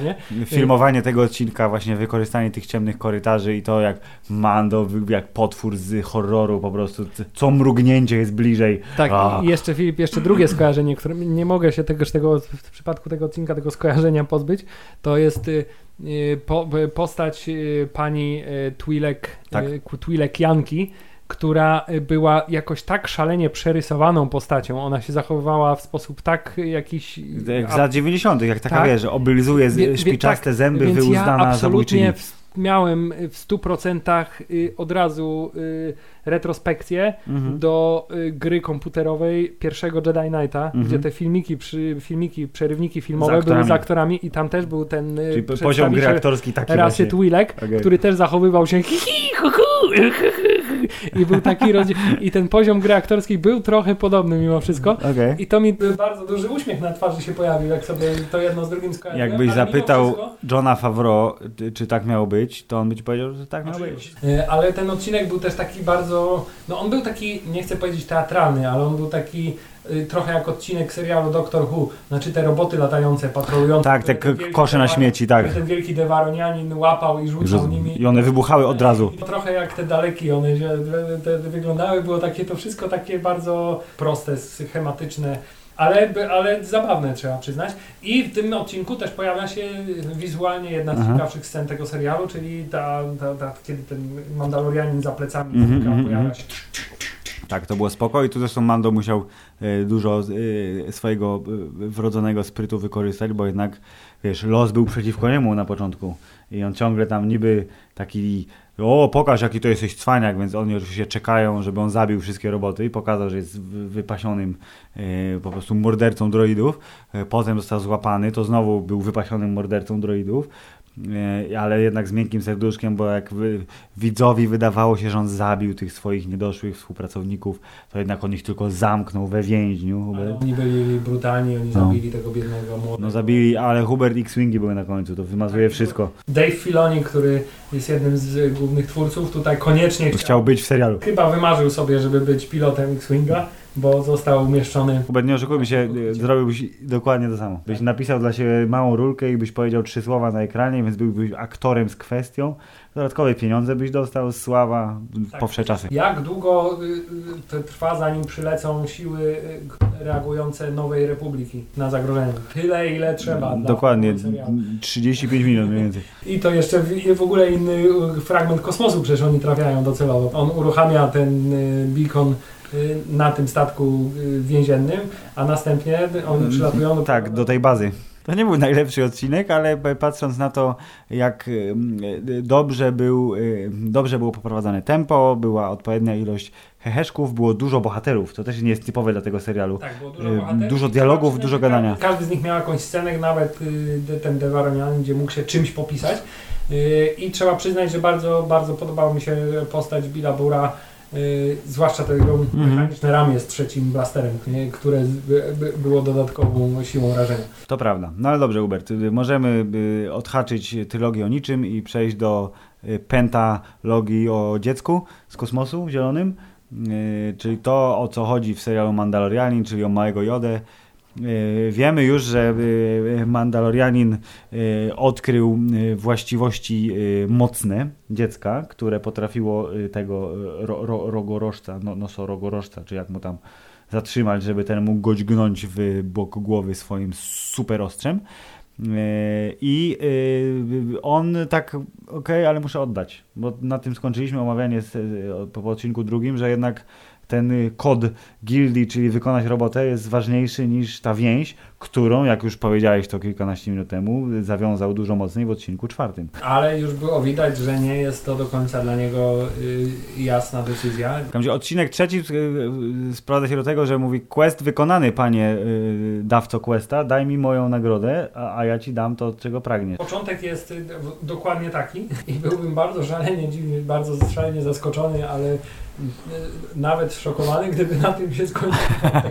B: Filmowanie tego odcinka, właśnie wykorzystanie tych ciemnych korytarzy i to jak Mando, jak potwór z horroru po prostu, co mrugnięcie jest bliżej.
A: Tak, i jeszcze Filip, jeszcze drugie skojarzenie, które nie mogę się tegoż tego, w przypadku tego odcinka tego skojarzenia pozbyć, to jest y, y, po, postać y, pani Twilek, tak. Twilek Janki, która y, była jakoś tak szalenie przerysowaną postacią. Ona się zachowywała w sposób tak jakiś...
B: Jak z lat 90., jak taka tak? wie, że oblizuje wie, szpiczaste tak, zęby, więc wyuzdana ja
A: absolutnie miałem w 100% y, od razu y, retrospekcję mhm. do gry komputerowej pierwszego Jedi Knighta, mhm. gdzie te filmiki, przy, filmiki, przerywniki filmowe były z aktorami i tam też był ten
B: Czyli poziom gry aktorski taki
A: Rasy Twilek, okay. który też zachowywał się hi, hi, hu, hu, i był taki rodzaj, i ten poziom gry aktorskiej był trochę podobny mimo wszystko. Okay. I to mi bardzo duży uśmiech na twarzy się pojawił, jak sobie to jedno z drugim skojarzyłem.
B: Jakbyś zapytał wszystko... Johna Favreau, czy tak miało być, to on by ci powiedział, że tak miało być.
A: E, ale ten odcinek był też taki bardzo, no on był taki, nie chcę powiedzieć teatralny, ale on był taki trochę jak odcinek serialu Doctor Who, znaczy te roboty latające, patrolujące.
B: Tak, te kosze na śmieci, tak.
A: Ten wielki dewaronianin łapał i rzucał nimi.
B: I one wybuchały od razu.
A: Trochę jak te daleki, one się, te, wyglądały, było takie, to wszystko takie bardzo proste, schematyczne. Ale, ale zabawne trzeba przyznać. I w tym odcinku też pojawia się wizualnie jedna z ciekawszych scen tego serialu, czyli ta, ta, ta kiedy ten Mandalorianin za plecami mm -hmm, pojawia mhm. się.
B: Tak, to było spoko i tu zresztą Mando musiał e, dużo e, swojego e, wrodzonego sprytu wykorzystać, bo jednak, wiesz, los był przeciwko niemu na początku i on ciągle tam niby taki o, pokaż jaki to jesteś cwaniak, więc oni oczywiście czekają, żeby on zabił wszystkie roboty i pokazał, że jest wypasionym po prostu mordercą droidów. potem został złapany, to znowu był wypasionym mordercą droidów ale jednak z miękkim serduszkiem, bo jak widzowi wydawało się, że on zabił tych swoich niedoszłych współpracowników, to jednak on ich tylko zamknął we więźniu.
A: Hubert. oni byli brutalni, oni no. zabili tego biednego młodego.
B: No zabili, ale Hubert X-Wingi były na końcu, to wymazuje tak, wszystko.
A: Dave Filoni, który jest jednym z głównych twórców, tutaj koniecznie
B: chciał, chciał być w serialu.
A: Chyba wymarzył sobie, żeby być pilotem X-Winga bo został umieszczony.
B: Nie oszukujmy się, zrobiłbyś dokładnie to samo. Byś napisał dla siebie małą rulkę i byś powiedział trzy słowa na ekranie, więc byłbyś aktorem z kwestią. Dodatkowe pieniądze byś dostał, sława, tak. powsze czasy.
A: Jak długo y, trwa, zanim przylecą siły reagujące Nowej Republiki na zagrożenie? Tyle, ile trzeba.
B: Dokładnie, 35 minut mniej więcej.
A: I to jeszcze w, w ogóle inny fragment kosmosu przecież oni trafiają docelowo. On uruchamia ten beacon na tym statku y, więziennym, a następnie oni mm, przylatują do...
B: Tak, do tej bazy. To nie był najlepszy odcinek, ale patrząc na to, jak y, dobrze, był, dobrze było poprowadzone tempo, była odpowiednia ilość heheszków, było dużo bohaterów. To też nie jest typowe dla tego serialu.
A: Tak, było dużo bohaterów.
B: Dużo dialogów, dużo gadania.
A: Każdy z nich miał jakąś scenę, nawet ten Devaronian, gdzie mógł się czymś popisać. I trzeba przyznać, że bardzo, bardzo podobała mi się postać Billa Bura y, zwłaszcza to jego
B: Mhm.
A: mechaniczne ramię z trzecim blasterem, nie, które by, by było dodatkową siłą rażenia.
B: To prawda. No ale dobrze, Hubert. y, Możemy y, odhaczyć tylogię o niczym i przejść do y, pentalogii o dziecku z kosmosu zielonym. Y, Czyli to, o co chodzi w serialu Mandalorianin, czyli o małego Jodę. Y, Wiemy już, że y, Mandalorianin y, odkrył właściwości mocne dziecka, które potrafiło tego ro, ro, rogorożca, no, nosorogorożca, czy jak mu tam zatrzymać, żeby ten mógł go dźgnąć w bok głowy swoim super ostrzem. Yy, I on tak, okej, ale muszę oddać, bo na tym skończyliśmy omawianie po odcinku drugim, że jednak ten y, kod gildii, czyli wykonać robotę, jest ważniejszy niż ta więź, którą, jak już powiedziałeś to kilkanaście minut temu, zawiązał dużo mocniej w odcinku czwartym.
A: Ale już było widać, że nie jest to do końca dla niego y, jasna decyzja.
B: Razie odcinek trzeci yy, yy, sprowadza się do tego, że mówi quest wykonany, panie yy, dawco questa, daj mi moją nagrodę, a, a ja ci dam to, czego pragniesz.
A: Początek jest y, dokładnie taki i byłbym bardzo szalenie dziwny, bardzo szalenie zaskoczony, ale y, nawet szokowany, gdyby na tym się skończył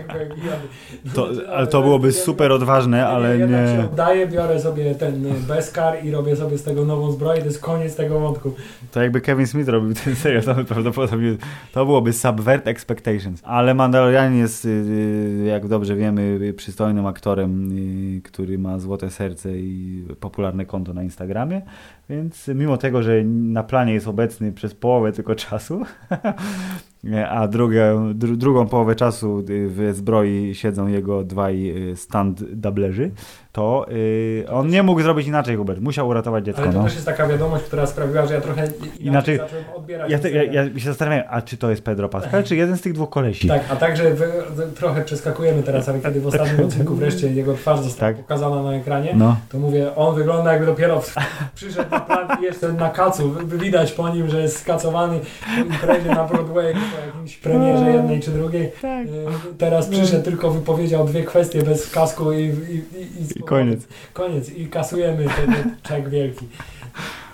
A: Goegiany.
B: To, ale to byłoby super odważne, ale
A: się
B: nie.
A: oddaję, biorę sobie ten y, Beskar i robię sobie z tego nową zbroję, to jest koniec tego wątku.
B: To jakby Kevin Smith robił ten serial, to prawdopodobnie to byłoby subvert expectations. Ale Mandalorian jest, yy, jak dobrze wiemy, przystojnym aktorem, yy, który ma złote serce i popularne konto na Instagramie, więc mimo tego, że na planie jest obecny przez połowę tylko czasu, a drugą, dru, drugą połowę czasu yy, w zbroi siedzą jego dwaj yy, stand dublerzy, to yy, on nie mógł zrobić inaczej, Hubert. Musiał uratować dziecko.
A: Ale to
B: no.
A: też jest taka wiadomość, która sprawiła, że ja trochę inaczej,
B: Inaczej-
A: zacząłem odbierać
B: Ja, te, ja, ja się zastanawiam, a czy to jest Pedro Pascal, czy jeden z tych dwóch kolesi?
A: Tak, a także wy, trochę przeskakujemy teraz, ale kiedy w ostatnim odcinku wreszcie jego twarz została
B: Tak.
A: pokazana na ekranie,
B: No.
A: to mówię, on wygląda jakby dopiero w, przyszedł na plan i jeszcze na kacu. Widać po nim, że jest skacowany po imprezie na Broadway, po jakimś premierze jednej czy drugiej.
B: Tak.
A: Y, Teraz przyszedł, tylko wypowiedział dwie kwestie bez kasku i, i, i, I
B: koniec.
A: Koniec i kasujemy ten czek wielki.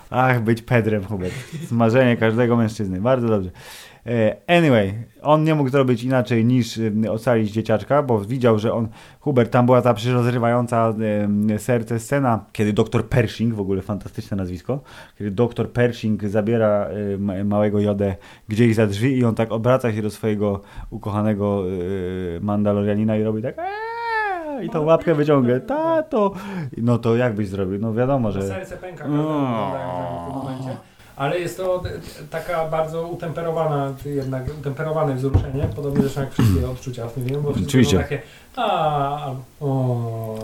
B: Ach, być Pedrem, Hubert. Marzenie każdego mężczyzny. Bardzo dobrze. E, Anyway, on nie mógł zrobić inaczej niż e, ocalić dzieciaczka, bo widział, że on, Hubert, tam była ta przecież rozrywająca e, serce scena, kiedy doktor Pershing, w ogóle fantastyczne nazwisko, kiedy doktor Pershing zabiera ma- małego Jodę gdzieś za drzwi i on tak obraca się do swojego ukochanego Mandalorianina i robi tak i tą łapkę wyciąga, tato, no to jak byś zrobił? No wiadomo,
A: Że... Serce pęka oglądającemu w tym momencie. Ale jest to taka bardzo utemperowana, jednak utemperowane wzruszenie, podobnie zresztą jak wszystkie odczucia w tym filmie, bo są takie a, o.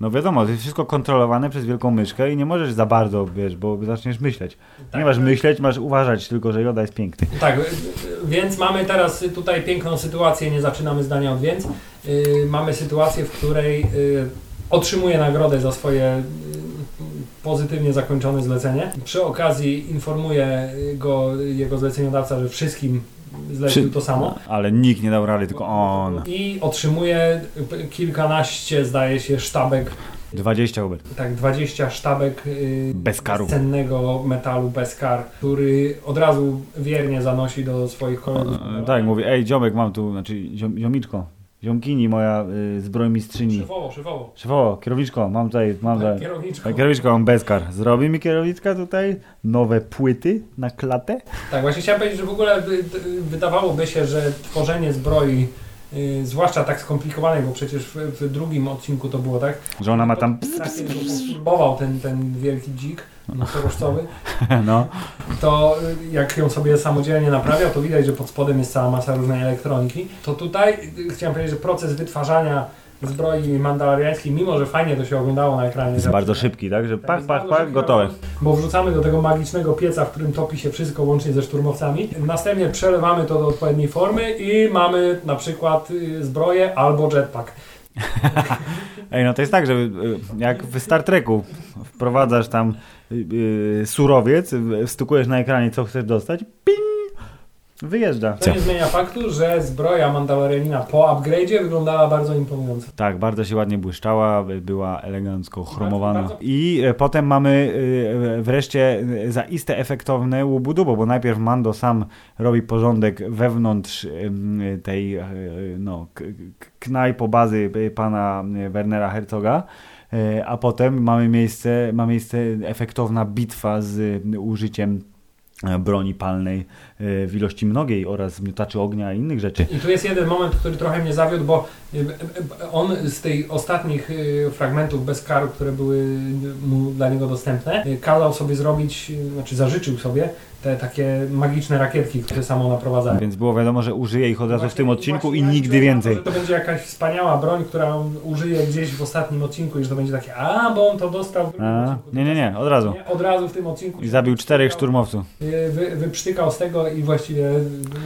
B: No wiadomo, to jest wszystko kontrolowane przez wielką myszkę i nie możesz za bardzo, wiesz, bo zaczniesz myśleć.
A: Tak,
B: nie masz myśleć, masz uważać tylko, że Joda jest piękny.
A: Tak, y, y, więc mamy teraz tutaj piękną sytuację, nie zaczynamy zdania od więc. Y, mamy sytuację, w której y, otrzymuje nagrodę za swoje y, pozytywnie zakończone zlecenie. Przy okazji informuje go jego zleceniodawca, że wszystkim zlecił to samo.
B: Ale nikt nie dał rady, tylko on.
A: I otrzymuje kilkanaście, zdaje się, sztabek,
B: 20 Hubert.
A: tak 20 sztabek y,
B: Bez karu.
A: cennego metalu bez kar, który od razu wiernie zanosi do swoich kolegów.
B: E, Tak, mówi, ej dziomek mam tu, znaczy ziom, ziomiczko, ziomkini moja y, zbrojmistrzyni.
A: Szefowo, szefowo.
B: Szefowo, kierowniczko, mam tutaj, mam tutaj.
A: Kierowniczko.
B: Kierowniczko, mam bezkar. Zrobi mi kierowniczka tutaj nowe płyty na klatę?
A: Tak, właśnie chciałem powiedzieć, że w ogóle wy- wy- wydawałoby się, że tworzenie zbroi, y, zwłaszcza tak skomplikowanej, bo przecież w, w drugim odcinku to było tak,
B: Że ona ma tam...
A: posturbował ten, ten wielki dzik nosorożcowy,
B: No.
A: to y, jak ją sobie samodzielnie naprawiał, to widać, że pod spodem jest cała masa różnej elektroniki. To tutaj y, chciałem powiedzieć, że proces wytwarzania zbroi mandaloriańskiej, mimo że fajnie to się oglądało na ekranie.
B: Jest bardzo szybki, tak? Że
A: Tak,
B: pach, pach, pach, gotowe.
A: Bo wrzucamy do tego magicznego pieca, w którym topi się wszystko łącznie ze szturmowcami. Następnie przelewamy to do odpowiedniej formy i mamy na przykład y, zbroję albo jetpack.
B: Ej, no to jest tak, że y, jak w Star Treku wprowadzasz tam y, surowiec, y, stukujesz na ekranie, co chcesz dostać, ping! Wyjeżdża.
A: To nie zmienia faktu, że zbroja Mandalorianina po upgrade'zie wyglądała bardzo imponująco.
B: Tak, bardzo się ładnie błyszczała, była elegancko chromowana.
A: bardzo-
B: I e, potem mamy e, wreszcie e, zaiste efektowne łubudubo, bo najpierw Mando sam robi porządek wewnątrz tej no, k- k- knajpo bazy e, pana Wernera Herzoga. A potem mamy miejsce, ma miejsce efektowna bitwa z użyciem broni palnej w ilości mnogiej oraz miotaczy ognia i innych rzeczy.
A: I tu jest jeden moment, który trochę mnie zawiódł, bo y, y, on z tych ostatnich fragmentów bez karu, które były mu dla niego dostępne, kazał sobie zrobić, znaczy zażyczył sobie te takie magiczne rakietki, które samo naprowadzają.
B: Więc było wiadomo, że użyje ich od razu w tym odcinku i nigdy więcej.
A: To, będzie jakaś wspaniała broń, która użyje gdzieś w ostatnim odcinku i że to będzie takie, a bo on to dostał w drugim
B: A,
A: odcinku.
B: nie, nie, nie, od razu.
A: Nie, od razu w tym odcinku.
B: I zabił czterech szturmowców.
A: Wy, wyprztykał z tego i właściwie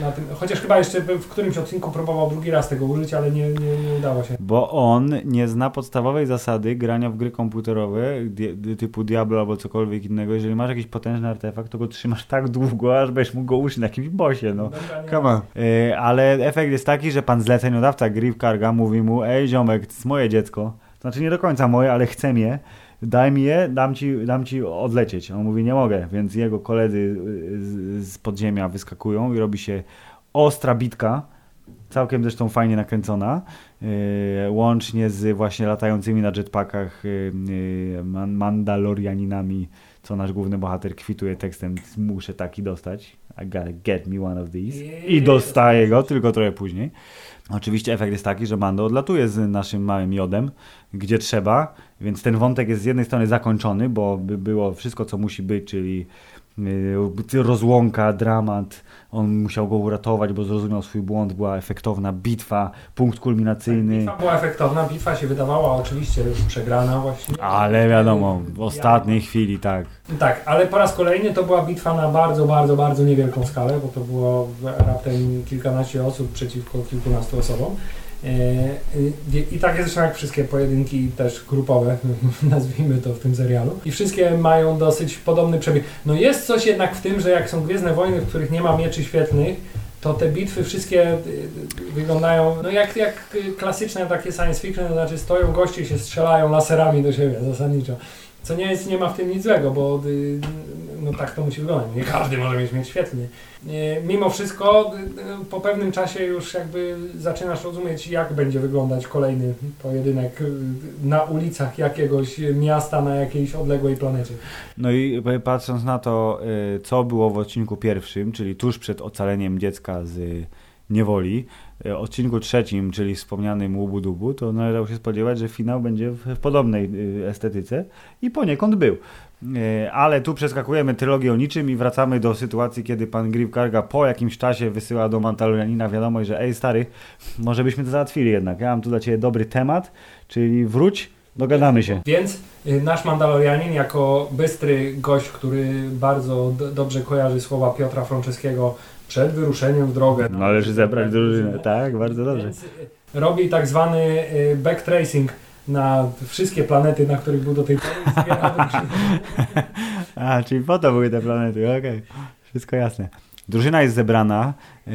A: na tym, chociaż chyba jeszcze w którymś odcinku próbował drugi raz tego użyć, ale nie, nie, nie udało się.
B: Bo on nie zna podstawowej zasady grania w gry komputerowe di- typu Diablo albo cokolwiek innego. Jeżeli masz jakiś potężny artefakt, to go trzymasz tak długo, aż będziesz mógł go użyć na jakimś bosie, no. Come on. Y, ale efekt jest taki, że pan zleceniodawca Griff Karga mówi mu, ej ziomek, to jest moje dziecko. To znaczy nie do końca moje, ale chcę je. Daj mi je, dam ci, dam ci odlecieć. On mówi, nie mogę, więc jego koledzy z, z podziemia wyskakują i robi się ostra bitka, całkiem zresztą fajnie nakręcona, yy, łącznie z właśnie latającymi na jetpackach yy, yy, man, Mandalorianinami, co nasz główny bohater kwituje tekstem, muszę taki dostać, I gotta get me one of these. I dostaje go, tylko trochę później. Oczywiście efekt jest taki, że Mando odlatuje z naszym małym jodem, gdzie trzeba, więc ten wątek jest z jednej strony zakończony, bo by było wszystko, co musi być, czyli yy, rozłąka, dramat, on musiał go uratować, bo zrozumiał swój błąd, była efektowna bitwa, punkt kulminacyjny,
A: Bitwa była efektowna, bitwa się wydawała oczywiście już przegrana właściwie.
B: ale wiadomo, w ostatniej chwili, tak.
A: Tak, ale po raz kolejny to była bitwa na bardzo, bardzo, bardzo niewielką skalę, bo to było raptem kilkanaście osób przeciwko kilkunastu osobom. E, e, I tak jest zresztą jak wszystkie pojedynki też grupowe, nazwijmy to w tym serialu. I wszystkie mają dosyć podobny przebieg. No jest coś jednak w tym, że jak są Gwiezdne Wojny, w których nie ma mieczy świetlnych, to te bitwy wszystkie y, wyglądają no jak, jak klasyczne takie science fiction, to znaczy stoją goście się strzelają laserami do siebie zasadniczo. Co nie jest, nie ma w tym nic złego, bo y, no tak to musi wyglądać. Nie każdy może mieć mieć świetny. Y, Mimo wszystko y, po pewnym czasie już jakby zaczynasz rozumieć, jak będzie wyglądać kolejny pojedynek na ulicach jakiegoś miasta na jakiejś odległej planecie.
B: No i patrząc na to, co było w odcinku pierwszym, czyli tuż przed ocaleniem dziecka z niewoli, y, odcinku trzecim, czyli wspomnianym Łubu-Dubu, to należało się spodziewać, że finał będzie w, podobnej y, estetyce i poniekąd był. Y, Ale tu przeskakujemy trylogię o niczym i wracamy do sytuacji, kiedy pan Griff Karga po jakimś czasie wysyła do Mandalorianina wiadomość, że ej stary, może byśmy to załatwili jednak. Ja mam tu dla ciebie dobry temat, czyli wróć, dogadamy się.
A: Więc y, nasz Mandalorianin jako bystry gość, który bardzo do, dobrze kojarzy słowa Piotra Franceskiego przed wyruszeniem w drogę.
B: Należy zebrać drużynę. Tak, bardzo dobrze.
A: Więc y, robi tak zwany y, backtracing na wszystkie planety, na których był do tej pory.
B: A, czyli po to były te planety, okej. Wszystko jasne. Drużyna jest zebrana yy,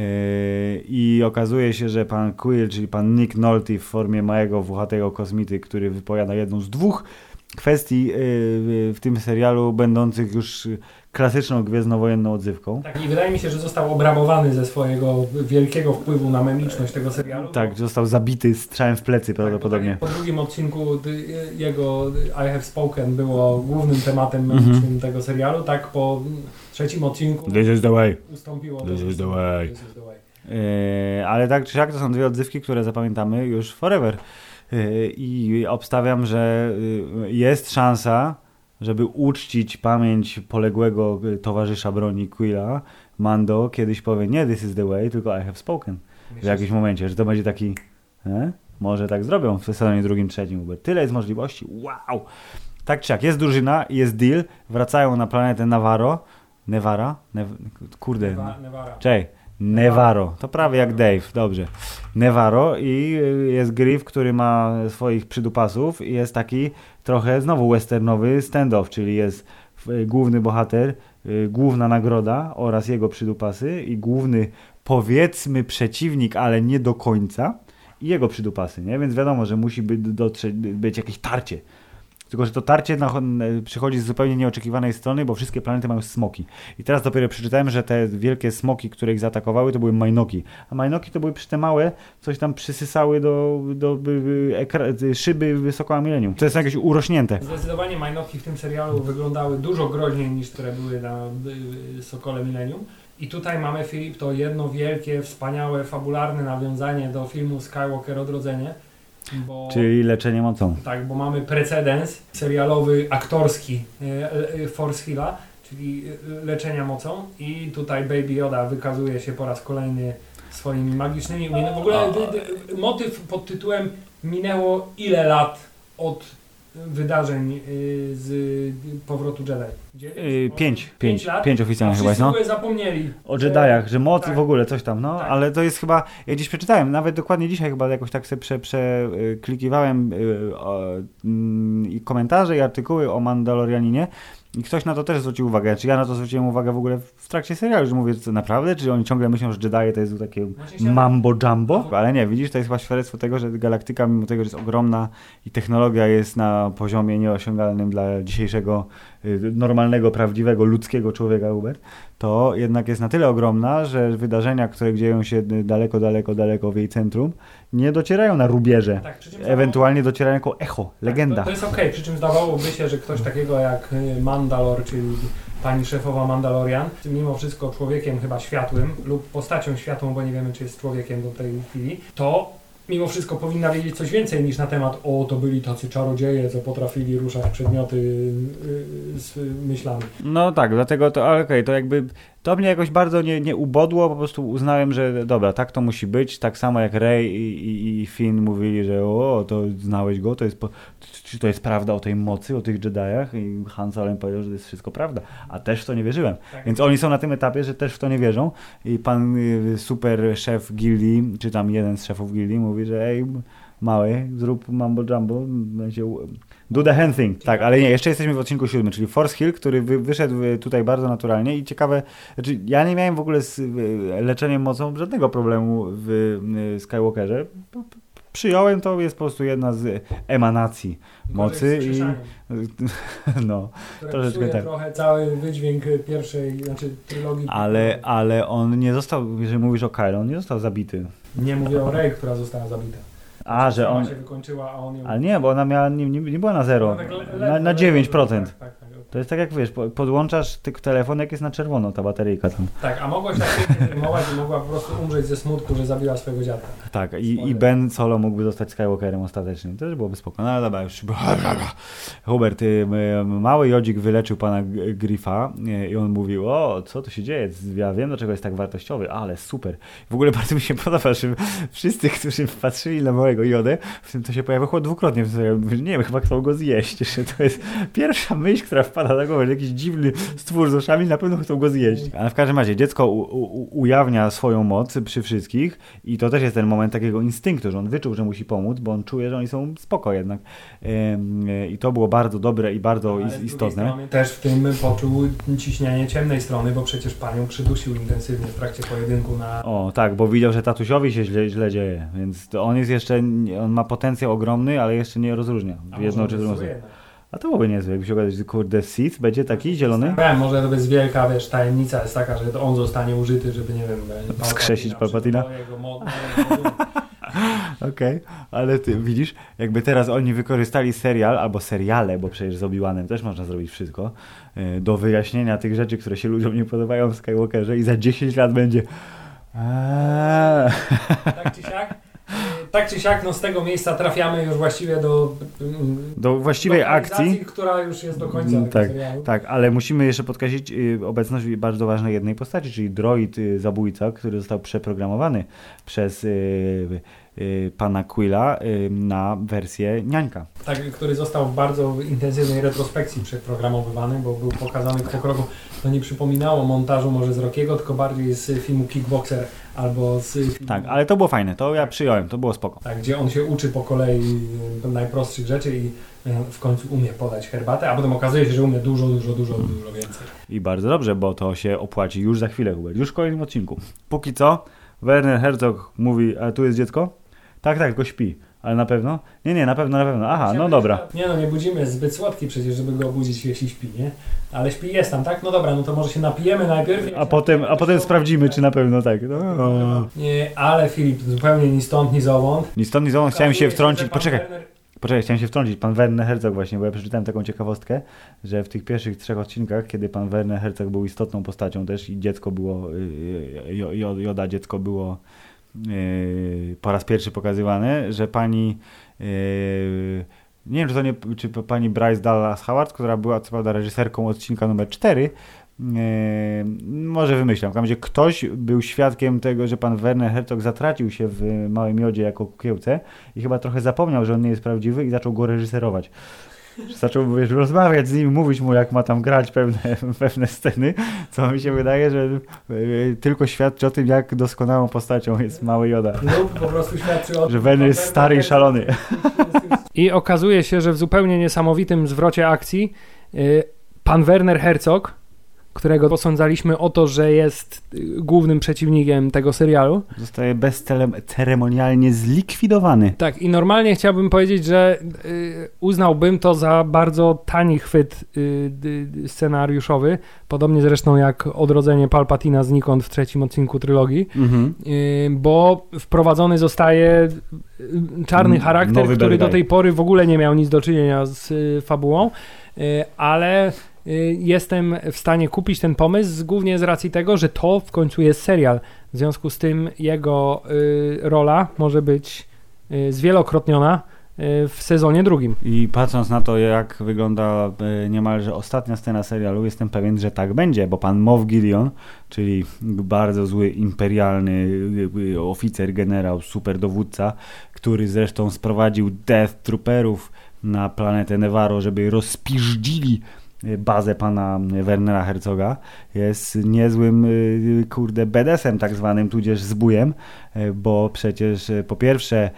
B: i okazuje się, że pan Quill, czyli pan Nick Nolte w formie małego, włochatego kosmity, który wypowiada jedną z dwóch kwestii yy, w tym serialu, będących już klasyczną gwiezdnowojenną odzywką.
A: Tak, I wydaje mi się, że został obrabowany ze swojego wielkiego wpływu na memiczność tego serialu.
B: Tak, został zabity strzałem w plecy
A: Tak,
B: prawdopodobnie.
A: tak Po drugim odcinku dy- jego I Have Spoken było głównym tematem
B: Mhm.
A: memicznym tego serialu, tak po trzecim odcinku
B: This is the way.
A: ustąpiło
B: This is the way.
A: Is the way.
B: Yy, ale tak czy siak to są dwie odzywki, które zapamiętamy już forever. Yy, I obstawiam, że yy, jest szansa, żeby uczcić pamięć poległego yy, towarzysza broni Quilla, Mando kiedyś powie nie this is the way, tylko I have spoken. W jakimś momencie, że to będzie taki e? może tak zrobią w sezonie drugim, trzecim. Bo tyle jest możliwości. Wow! Tak czy jak, jest drużyna, jest deal, wracają na planetę Navarro. Nevara? Nev kurde.
A: Nevara.
B: Czej, Nevaro. To prawie jak Dave, dobrze. Nevaro i y, jest Griff, który ma swoich przydupasów i jest taki trochę znowu westernowy standoff, czyli jest y, główny bohater, y, główna nagroda oraz jego przydupasy i główny powiedzmy przeciwnik, ale nie do końca i jego przydupasy, nie? Więc wiadomo, że musi być, dotrzeć, być jakieś tarcie. Tylko, że to tarcie na, przychodzi z zupełnie nieoczekiwanej strony, bo wszystkie planety mają smoki. I teraz dopiero przeczytałem, że te wielkie smoki, które ich zaatakowały, to były majnoki. A majnoki to były przy małe, coś tam przysysały do, do, do szyby Wysokoła Milenium. To jest jakieś urośnięte.
A: Zdecydowanie majnoki w tym serialu wyglądały dużo groźniej niż które były na Sokole Milenium. I tutaj mamy, Filip, to jedno wielkie, wspaniałe, fabularne nawiązanie do filmu Skywalker Odrodzenie.
B: Bo, Czyli leczenie mocą.
A: Tak, bo mamy precedens serialowy, aktorski e, e, Force Hilla, czyli e, leczenia mocą i tutaj Baby Yoda wykazuje się po raz kolejny swoimi magicznymi umiejętnościami. W ogóle motyw pod tytułem minęło ile lat od wydarzeń y, z powrotu Jedi?
B: Yy, pięć, pięć, lat? pięć oficjalnych chyba
A: no. zapomnieli.
B: O Jediach, że moc tak. w ogóle coś tam, no, tak. ale to jest chyba, ja gdzieś przeczytałem, nawet dokładnie dzisiaj chyba jakoś tak sobie przeklikiwałem prze, yy, yy, komentarze i artykuły o Mandalorianinie i ktoś na to też zwrócił uwagę. Czy ja na to zwróciłem uwagę w ogóle w trakcie serialu, że mówię, co naprawdę? Czy oni ciągle myślą, że Jedi to jest takie mambo jumbo? Ale nie, widzisz, to jest chyba świadectwo tego, że galaktyka, mimo tego, że jest ogromna i technologia jest na poziomie nieosiągalnym dla dzisiejszego y, normalnego, prawdziwego, ludzkiego człowieka, Hubert, to jednak jest na tyle ogromna, że wydarzenia, które dzieją się daleko, daleko, daleko w jej centrum, nie docierają na rubieże. Tak, Ewentualnie docierają jako echo, legenda.
A: Tak, to, to, jest okej, okay. przy czym zdawałoby się, że ktoś takiego jak y, Mandalor, czyli pani szefowa Mandalorian, mimo wszystko człowiekiem chyba światłym lub postacią światłą, bo nie wiemy, czy jest człowiekiem do tej chwili, to mimo wszystko powinna wiedzieć coś więcej niż na temat o, to byli tacy czarodzieje, co potrafili ruszać przedmioty yy, z myślami.
B: No tak, dlatego to, okej, okay, to jakby to mnie jakoś bardzo nie, nie ubodło, po prostu uznałem, że dobra, tak to musi być, tak samo jak Rey i, i, i Finn mówili, że o, to znałeś go, to jest, czy to jest prawda o tej mocy, o tych Jediach i Han Solo powiedział, że to jest wszystko prawda, a też w to nie wierzyłem. Tak. Więc oni są na tym etapie, że też w to nie wierzą i pan y, super szef gildii, czy tam jeden z szefów gildii mówi, że ej, mały, zrób mambo jumbo, będzie Do the hand thing. Tak, ale nie, jeszcze jesteśmy w odcinku siódmym, czyli Force Hill, który wy, wyszedł tutaj bardzo naturalnie i ciekawe, znaczy ja nie miałem w ogóle z leczeniem mocą żadnego problemu w Skywalkerze. Przyjąłem to, jest po prostu jedna z emanacji mocy i
A: no, troszeczkę tak. trochę cały wydźwięk pierwszej, znaczy trylogii.
B: Ale, ale on nie został, jeżeli mówisz o Kyle, on nie został zabity.
A: Nie mówię o Rey, która została zabita.
B: A, że on.
A: się wykończyła, a on ją...
B: Ale nie, bo ona miała, nie, nie, była na zero. Tak na, na 9%. Tak, tak, tak. To jest tak jak wiesz, podłączasz tylko telefon, jak jest na czerwono ta bateryjka tam.
A: Tak, a mogłaś tak filmować i mogła po prostu umrzeć ze smutku, że zabiła swojego dziadka.
B: Tak, i, i Ben Solo mógłby zostać Skywalkerem ostatecznie. To też byłoby spokojne, ale dobra, już. Hubert, y, mały Jodzik wyleczył pana Griffa y, i on mówił, o, co tu się dzieje? Ja wiem, dlaczego jest tak wartościowy, ale super. W ogóle bardzo mi się podoba, że wszyscy, którzy patrzyli na małego Jodę, w tym to się pojawiło dwukrotnie. Nie wiem, chyba chcą go zjeść. Że to jest pierwsza myśl, która wpada na głowę, że jakiś dziwny stwór z oczami, na pewno chcą go zjeść. Ale w każdym razie dziecko u, u, ujawnia swoją moc przy wszystkich i to też jest ten moment takiego instynktu, że on wyczuł, że musi pomóc, bo on czuje, że oni są spoko jednak. I to było bardzo dobre i bardzo Ale istotne.
A: Też w tym poczuł ciśnienie ciemnej strony, bo przecież panią przydusił intensywnie w trakcie pojedynku na...
B: O, tak, bo widział, że tatusiowi się źle, źle dzieje, więc on jest jeszcze, on ma potencjał ogromny, ale jeszcze nie rozróżnia w jedną czy drugą. A to byłoby niezłe, jakby się okazać, że kurde Sith będzie taki zielony?
A: Nie, może to jest wielka, wiesz, tajemnica jest taka, że to on zostanie użyty, żeby, nie wiem...
B: Wskrzesić Palpatina? Okej, okay. ale ty widzisz, jakby teraz oni wykorzystali serial, albo seriale, bo przecież z Obi-Wanem też można zrobić wszystko, y, do wyjaśnienia tych rzeczy, które się ludziom nie podobają w Skywalkerze i za 10 lat będzie...
A: Tak czy siak? Tak czy siak, no z tego miejsca trafiamy już właściwie do,
B: do właściwej do akcji,
A: która już jest do końca mm,
B: tak, Tak, ale musimy jeszcze podkreślić y, obecność bardzo ważnej jednej postaci, czyli droid y, zabójca, który został przeprogramowany przez y, pana Quilla y, na wersję Niańka.
A: Tak, który został w bardzo intensywnej retrospekcji przeprogramowywany, bo był pokazany po kroku. To nie przypominało montażu może z Rockiego, tylko bardziej z filmu Kickboxer albo z filmu,
B: Tak, ale to było fajne, to ja przyjąłem, to było spoko.
A: tak, gdzie on się uczy po kolei y, najprostszych rzeczy i y, w końcu umie podać herbatę, a potem okazuje się, że umie dużo, dużo, dużo, dużo więcej.
B: I bardzo dobrze, bo to się opłaci już za chwilę, Hubert, już w kolejnym odcinku. Póki co, Werner Herzog mówi, a tu jest dziecko? Tak, tak, tylko śpi. Ale na pewno? Nie, nie, na pewno, na pewno. Aha, no dobra.
A: Nie no, nie budzimy, jest zbyt słodki przecież, żeby go obudzić, jeśli śpi, nie? Ale śpi jest tam, tak? No dobra, no to może się napijemy najpierw.
B: A potem, a potem sprawdzimy, czy na pewno tak. No.
A: Nie, ale Filip, zupełnie ni stąd, ni zowąd.
B: Ni stąd, ni zowąd chciałem się wtrącić. Poczekaj, poczekaj, chciałem się wtrącić. Pan Werner Herzog właśnie, bo ja przeczytałem taką ciekawostkę, że w tych pierwszych trzech odcinkach, kiedy pan Werner Herzog był istotną postacią też i dziecko było, yy, Jo- Jo- Joda dziecko było po raz pierwszy pokazywane, że pani yy, nie wiem, czy to nie, czy pani Bryce Dallas Howard, która była co prawda reżyserką odcinka numer 4, Yy, może wymyślam. Każdym razie ktoś był świadkiem tego, że pan Werner Herzog zatracił się w Małym Miodzie jako kukiełce i chyba trochę zapomniał, że on nie jest prawdziwy i zaczął go reżyserować. Zaczął wiesz, rozmawiać z nim, mówić mu, jak ma tam grać pewne, pewne sceny, co mi się wydaje, że yy, tylko świadczy o tym, jak doskonałą postacią jest Mały Joda.
A: Lub po prostu świadczy o
B: Że
A: tym,
B: Werner jest
A: że
B: stary i szalony.
A: I okazuje się, że w zupełnie niesamowitym zwrocie akcji y, pan Werner Herzog, którego posądzaliśmy o to, że jest y, głównym przeciwnikiem tego serialu.
B: Zostaje bezceremonialnie zlikwidowany.
A: Tak, i normalnie chciałbym powiedzieć, że y, uznałbym to za bardzo tani chwyt y, y, scenariuszowy, podobnie zresztą jak odrodzenie Palpatina znikąd w trzecim odcinku trylogii.
B: Mhm.
A: Yy, bo wprowadzony zostaje yy, czarny charakter,
B: nowy
A: który do tej pory w ogóle nie miał nic do czynienia z fabułą, ale jestem w stanie kupić ten pomysł głównie z racji tego, że to w końcu jest serial. W związku z tym jego yy, rola może być yy, zwielokrotniona w sezonie drugim.
B: I patrząc na to, jak wygląda niemalże ostatnia scena serialu, jestem pewien, że tak będzie, bo pan Moff Gideon, czyli bardzo zły imperialny oficer, generał, super dowódca, który zresztą sprowadził Death Trooperów na planetę Nevarro, żeby rozpiżdzili bazę pana Wernera Herzoga, jest niezłym, e, kurde, BDS-em tak zwanym, tudzież zbójem, bo przecież po pierwsze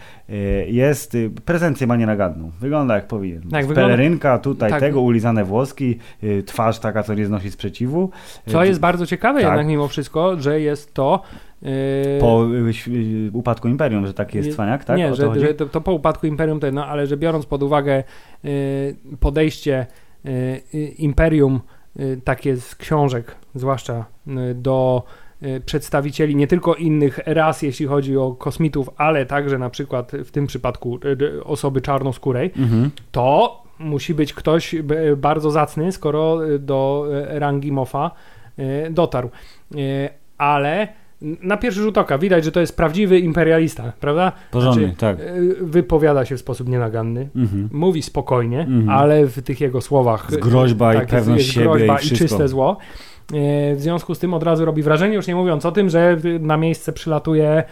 B: jest, prezencję ma nienaganną, wygląda jak powinien.
A: Tak, wygląda-
B: Pelerynka, tutaj
A: tak.
B: tego, ulizane włoski, twarz taka, co nie znosi sprzeciwu.
A: Co jest bardzo ciekawe
B: tak.
A: jednak mimo wszystko, że jest to
B: Po upadku Imperium, że taki jest cwaniak, tak?
A: Nie,
B: to
A: że, że to, to po upadku Imperium, to, no, ale że biorąc pod uwagę y, podejście y, y, Imperium, y, takie z książek, zwłaszcza y, do y, przedstawicieli nie tylko innych ras, jeśli chodzi o kosmitów, ale także na przykład w tym przypadku y, y, osoby czarnoskórej,
B: Mhm.
A: to musi być ktoś bardzo zacny, skoro y, do y, rangi Mofa y, dotarł. Y, Ale na pierwszy rzut oka widać, że to jest prawdziwy imperialista, prawda?
B: Porządny,
A: Znaczy,
B: tak.
A: y, Wypowiada się w sposób nienaganny.
B: Mhm.
A: Mówi spokojnie,
B: Mhm.
A: ale w tych jego słowach
B: Z groźba i
A: tak, jest-
B: pewność siebie i wszystko.
A: czyste zło. E, W związku z tym od razu robi wrażenie, już nie mówiąc o tym, że na miejsce przylatuje e,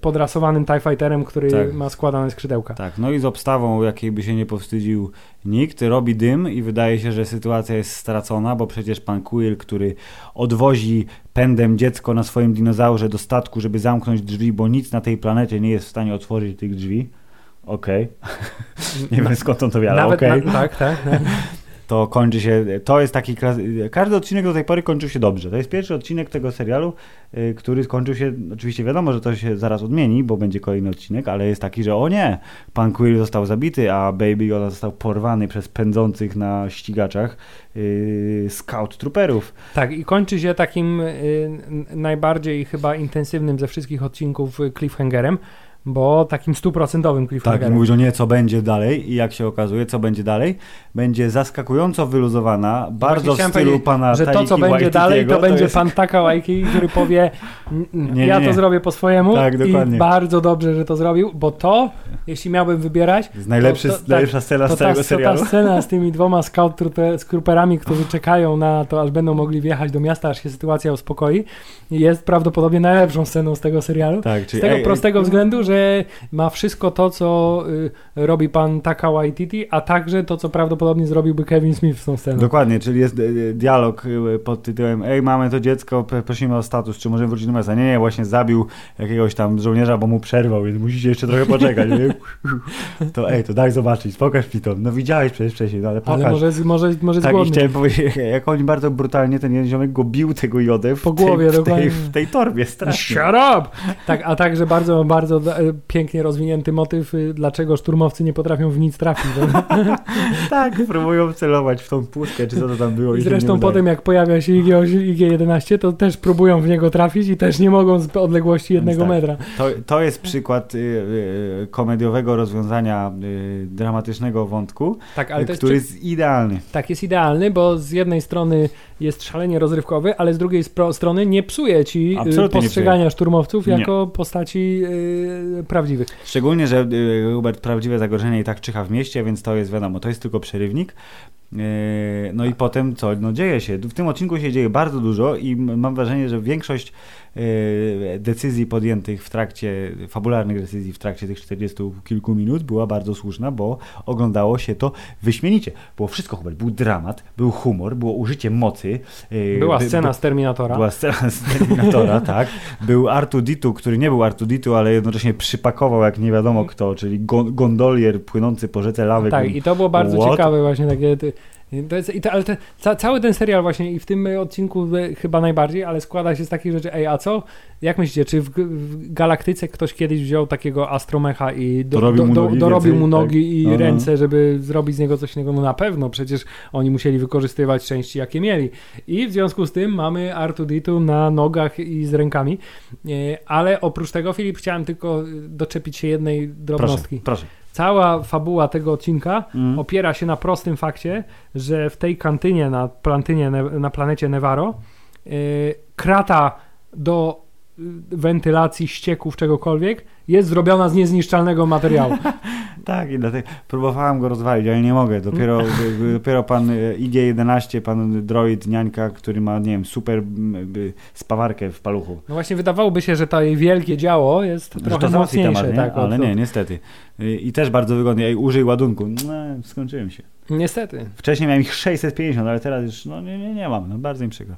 A: podrasowanym TIE Fighterem, który
B: Tak.
A: ma składane skrzydełka.
B: Tak, no i z obstawą, jakiej by się nie powstydził nikt, robi dym i wydaje się, że sytuacja jest stracona, bo przecież pan Quill, który odwozi pędem dziecko na swoim dinozaurze do statku, żeby zamknąć drzwi, bo nic na tej planecie nie jest w stanie otworzyć tych drzwi. Okej, nie wiem skąd on to
A: Nawet
B: okej.
A: na, tak, tak. tak.
B: To kończy się, to jest taki, każdy odcinek do tej pory kończył się dobrze. To jest pierwszy odcinek tego serialu, y, który skończył się, oczywiście wiadomo, że to się zaraz odmieni, bo będzie kolejny odcinek, ale jest taki, że o nie, pan Quill został zabity, a Baby Yoda został porwany przez pędzących na ścigaczach yy, scout trooperów.
A: Tak, i kończy się takim y, n- najbardziej chyba intensywnym ze wszystkich odcinków y, cliffhangerem, bo takim stuprocentowym
B: Tak, i
A: cliffhangerem.
B: mówisz o nie, co będzie dalej i jak się okazuje, co będzie dalej, będzie zaskakująco wyluzowana, bardzo w stylu pana
A: że to, co będzie dalej, to
B: Waititiego,
A: będzie
B: jest-
A: pan Taka Waititi, który powie "N- n-
B: Nie,
A: ja
B: nie,
A: to zrobię po swojemu
B: Tak, dokładnie.
A: i bardzo dobrze, że to zrobił, bo to jeśli miałbym wybierać...
B: Z najlepszy,
A: to, to,
B: najlepsza scena
A: to
B: z całego
A: ta,
B: serialu.
A: To ta scena z tymi dwoma scout trooperami, którzy czekają na to, aż będą mogli wjechać do miasta, aż się sytuacja uspokoi, jest prawdopodobnie najlepszą sceną z tego serialu.
B: Tak,
A: z tego
B: ej,
A: prostego
B: ej,
A: względu, że ma wszystko to, co y, robi pan Taka Waititi, a także to, co prawdopodobnie zrobiłby Kevin Smith z tą sceną.
B: Dokładnie, czyli jest e, dialog e, pod tytułem Ej, mamy to dziecko, prosimy o status, czy możemy wrócić do miasta? Nie, nie, właśnie zabił jakiegoś tam żołnierza, bo mu przerwał, więc musicie jeszcze trochę poczekać. to ej, to daj zobaczyć, pokaż mi to. No widziałeś przecież wcześniej, no ale pokaż.
A: Ale może, może, może jest
B: tak,
A: głodny.
B: chciałem powiedzieć, jak oni bardzo brutalnie, ten jeden ziomek go bił tego jodę w,
A: Po
B: tej,
A: głowie,
B: w, tej, w tej torbie, strasznie.
A: Shut up! Tak, a także bardzo, bardzo pięknie rozwinięty motyw, y, dlaczego szturmowcy nie potrafią w nic trafić.
B: tak, próbują celować w tą pustkę, czy co to tam było.
A: I zresztą
B: nie
A: potem jak pojawia się IG, IG-11, to też próbują w niego trafić i też nie mogą z odległości jednego
B: tak.
A: metra.
B: To, to jest przykład y, y, komediowego rozwiązania y, dramatycznego wątku,
A: Tak, ale to jest,
B: który jest idealny.
A: tak, jest idealny, bo z jednej strony jest szalenie rozrywkowy, ale z drugiej strony nie psuje ci y,
B: Absolutnie nie
A: postrzegania szturmowców
B: Nie.
A: jako postaci y, prawdziwych.
B: Szczególnie, że y, Hubert prawdziwe zagrożenie i tak czyha w mieście, więc to jest wiadomo, to jest tylko przerywnik. Yy, No i potem co? No dzieje się. W tym odcinku się dzieje bardzo dużo i mam wrażenie, że większość decyzji podjętych w trakcie, fabularnych decyzji w trakcie tych 40 kilku minut była bardzo słuszna, bo oglądało się to wyśmienicie. Było wszystko, Hubert. Był dramat, był humor, było użycie mocy. yy,
A: Była
B: by-
A: scena
B: by-
A: z Terminatora.
B: była scena z Terminatora, tak. Był Artuditu, który nie był Artuditu, ale jednocześnie przypakował jak nie wiadomo kto, czyli gon- gondolier płynący po rzece lawy.
A: Tak, i to było bardzo
B: What?
A: ciekawe właśnie takie... To jest, i to, ale te, ca, cały ten serial właśnie i w tym odcinku chyba najbardziej, ale składa się z takich rzeczy, ej, a co? Jak myślicie, czy w, w Galaktyce ktoś kiedyś wziął takiego astromecha i do,
B: Dorobił
A: do,
B: mu
A: do,
B: nogi
A: dorobił
B: więcej,
A: mu nogi
B: tak?
A: i
B: No, no.
A: ręce, żeby zrobić z niego coś innego? No na pewno, przecież oni musieli wykorzystywać części, jakie mieli. I w związku z tym mamy Artuditu na nogach i z rękami, E, ale oprócz tego, Filip, chciałem tylko e, doczepić się jednej
B: Proszę,
A: drobnostki.
B: proszę.
A: Cała fabuła tego odcinka
B: Mm.
A: opiera się na prostym fakcie, że w tej kantynie na, plantynie, na planecie Nevaro yy, krata do wentylacji ścieków czegokolwiek jest zrobiona z niezniszczalnego materiału.
B: Tak, i dlatego próbowałem go rozwalić, ale nie mogę. Dopiero, y, dopiero pan y, IG-11, pan droid, niańka, który ma, nie wiem, super mm, y, spawarkę w paluchu.
A: No właśnie wydawałoby się, że to jej wielkie działo jest
B: Że
A: trochę mocniejsze.
B: temat, nie?
A: tak,
B: ale nie, niestety. Y, I też bardzo wygodnie. Ej, użyj ładunku. No, skończyłem się.
A: Niestety.
B: Wcześniej miałem ich 650, ale teraz już no, nie, nie, nie mam. No, bardzo mi przykro.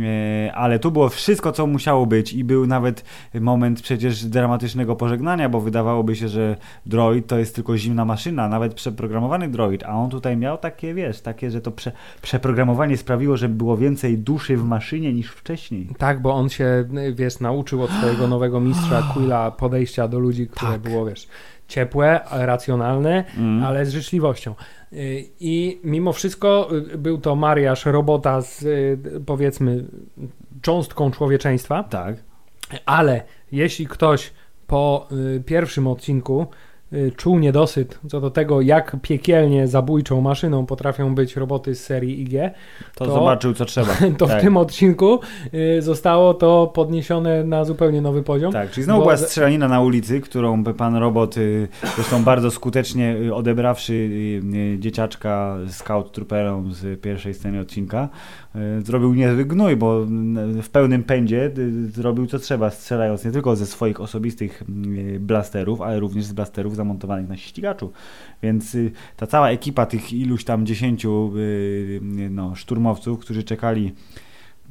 B: E, ale tu było wszystko, co musiało być i był nawet moment przecież dramatycznego pożegnania, bo wydawałoby się, że droid to jest tylko zimna maszyna, nawet przeprogramowany droid, a on tutaj miał takie, wiesz, takie, że to prze, przeprogramowanie sprawiło, że było więcej duszy w maszynie niż wcześniej.
A: Tak, bo on się, wiesz, nauczył od swojego nowego mistrza Quilla podejścia do ludzi, które
B: Tak.
A: było, wiesz, ciepłe, racjonalne,
B: Mm.
A: ale z życzliwością. I mimo wszystko y, był to mariaż robota z, y, powiedzmy, cząstką człowieczeństwa,
B: Tak.
A: ale jeśli ktoś po y, pierwszym odcinku czuł niedosyt co do tego, jak piekielnie zabójczą maszyną potrafią być roboty z serii IG,
B: To,
A: To-
B: zobaczył, co trzeba.
A: to
B: tak.
A: w tym odcinku y, zostało to podniesione na zupełnie nowy poziom.
B: Tak, czyli znowu
A: Bo-
B: była strzelanina na ulicy, którą pan robot, y, zresztą bardzo skutecznie y, odebrawszy y, y, dzieciaczka scout trooperom z pierwszej sceny odcinka, y, zrobił niezły gnój, bo y, w pełnym pędzie y, zrobił co trzeba, strzelając nie tylko ze swoich osobistych y, blasterów, ale również z blasterów zamontowanych na ścigaczu. Więc y, ta cała ekipa tych iluś tam dziesięciu y, y, no, szturmowców, którzy czekali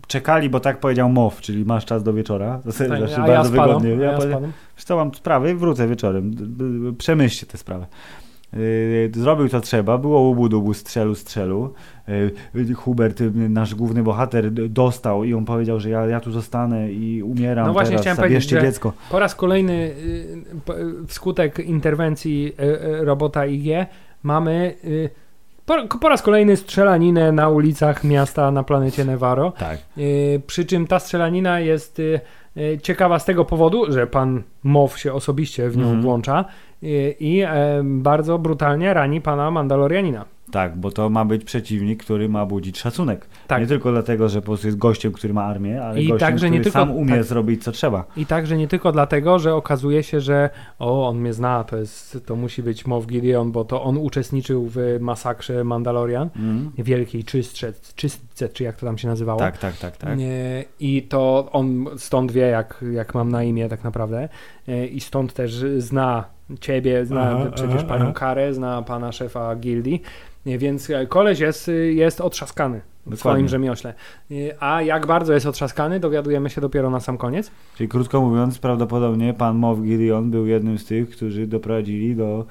B: czekali, bo tak powiedział MOW, czyli masz czas do wieczora. To znaczy
A: ja
B: bardzo
A: spadam,
B: wygodnie. Ja
A: ja
B: powiem, mam sprawy, wrócę wieczorem. Przemyślcie tę sprawę. Yy, Zrobił co trzeba, było łubu-dubu, strzelu, strzelu. Yy, Hubert, y, nasz główny bohater, dostał i on powiedział, że ja, ja tu zostanę i umieram
A: No właśnie
B: teraz,
A: chciałem powiedzieć, że-
B: dziecko.
A: Po raz kolejny y, y, wskutek interwencji y, y, robota IG mamy y, po, po raz kolejny strzelaninę na ulicach miasta na planecie Nevaro.
B: Tak.
A: Y, Przy czym ta strzelanina jest y, y, ciekawa z tego powodu, że pan Mow się osobiście w nią
B: Mhm.
A: włącza i bardzo brutalnie rani pana Mandalorianina.
B: Tak, bo to ma być przeciwnik, który ma budzić szacunek.
A: Tak.
B: Nie tylko dlatego, że po prostu jest gościem, który ma armię, ale
A: I
B: gościem,
A: także
B: który
A: tylko-
B: sam umie
A: tak.
B: zrobić co trzeba.
A: I także nie tylko dlatego, że okazuje się, że o, on mnie zna, to, jest, to musi być Moff Gideon, bo to on uczestniczył w masakrze Mandalorian,
B: Mm.
A: wielkiej czystce, czystce, czy jak to tam się nazywało.
B: Tak, tak, tak, tak.
A: I to on stąd wie, jak, jak mam na imię tak naprawdę. E, I stąd też zna ciebie, zna
B: Aha,
A: przecież
B: aha,
A: panią
B: aha.
A: Karę, zna pana szefa gildii. Więc e, koleś jest, y, jest otrzaskany w
B: Dokładnie.
A: swoim rzemiośle. Y, A jak bardzo jest otrzaskany, dowiadujemy się dopiero na sam koniec.
B: Czyli krótko mówiąc, prawdopodobnie pan Moff Gideon był jednym z tych, którzy doprowadzili do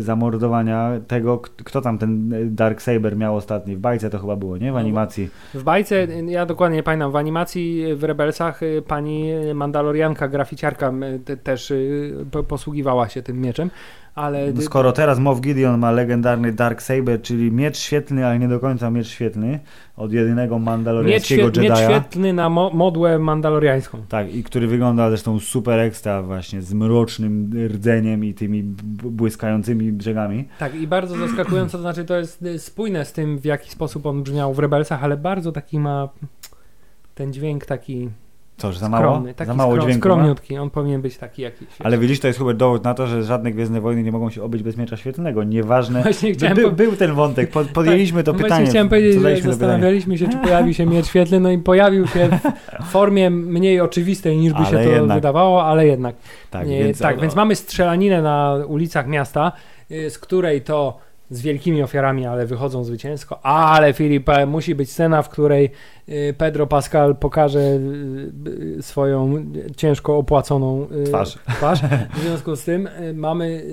B: zamordowania tego, kto tam ten Dark Saber miał ostatni. W bajce to chyba było, nie? W
A: No,
B: animacji.
A: W bajce, y, ja dokładnie nie pamiętam, w animacji y, w Rebelsach y, pani Mandalorianka, graficiarka y, te, też y, po- posługiwała się tym mieczem, ale...
B: No skoro teraz Moff Gideon ma legendarny Dark Saber, czyli miecz świetlny, ale nie do końca miecz świetlny, od jedynego
A: Miecz,
B: mandaloriańskiego
A: miecz
B: Jedi'a.
A: świetlny na mo- modłę mandaloriańską.
B: Tak, i który wygląda zresztą super ekstra właśnie, z mrocznym rdzeniem i tymi błyskającymi brzegami.
A: Tak, i bardzo zaskakująco, to znaczy to jest y, spójne z tym, w jaki sposób on brzmiał w Rebelsach, ale bardzo taki ma ten dźwięk taki
B: Co, że za mało?
A: skromny, taki
B: za mało
A: skrom-
B: dźwięku
A: skromniutki. On powinien być taki jakiś.
B: Ale widzisz, to jest chyba dowód na to, że żadne Gwiezdne Wojny nie mogą się obyć bez miecza świetlnego. Nieważne.
A: Właśnie chciałem
B: By,
A: po-
B: był ten wątek, pod, podjęliśmy to pytanie.
A: Właśnie chciałem powiedzieć, że
B: pytanie.
A: zastanawialiśmy się, czy pojawi się miecz świetlny, no i pojawił się w formie mniej oczywistej niż by
B: Ale
A: się to
B: jednak.
A: wydawało, ale jednak.
B: Tak,
A: Nie,
B: więc,
A: tak, więc mamy strzelaninę na ulicach miasta, y, z której to z wielkimi ofiarami, ale wychodzą zwycięsko. Ale Filip, musi być scena, w której y, Pedro Pascal pokaże y, y, swoją ciężko opłaconą
B: Twarz.
A: twarz. W związku z tym mamy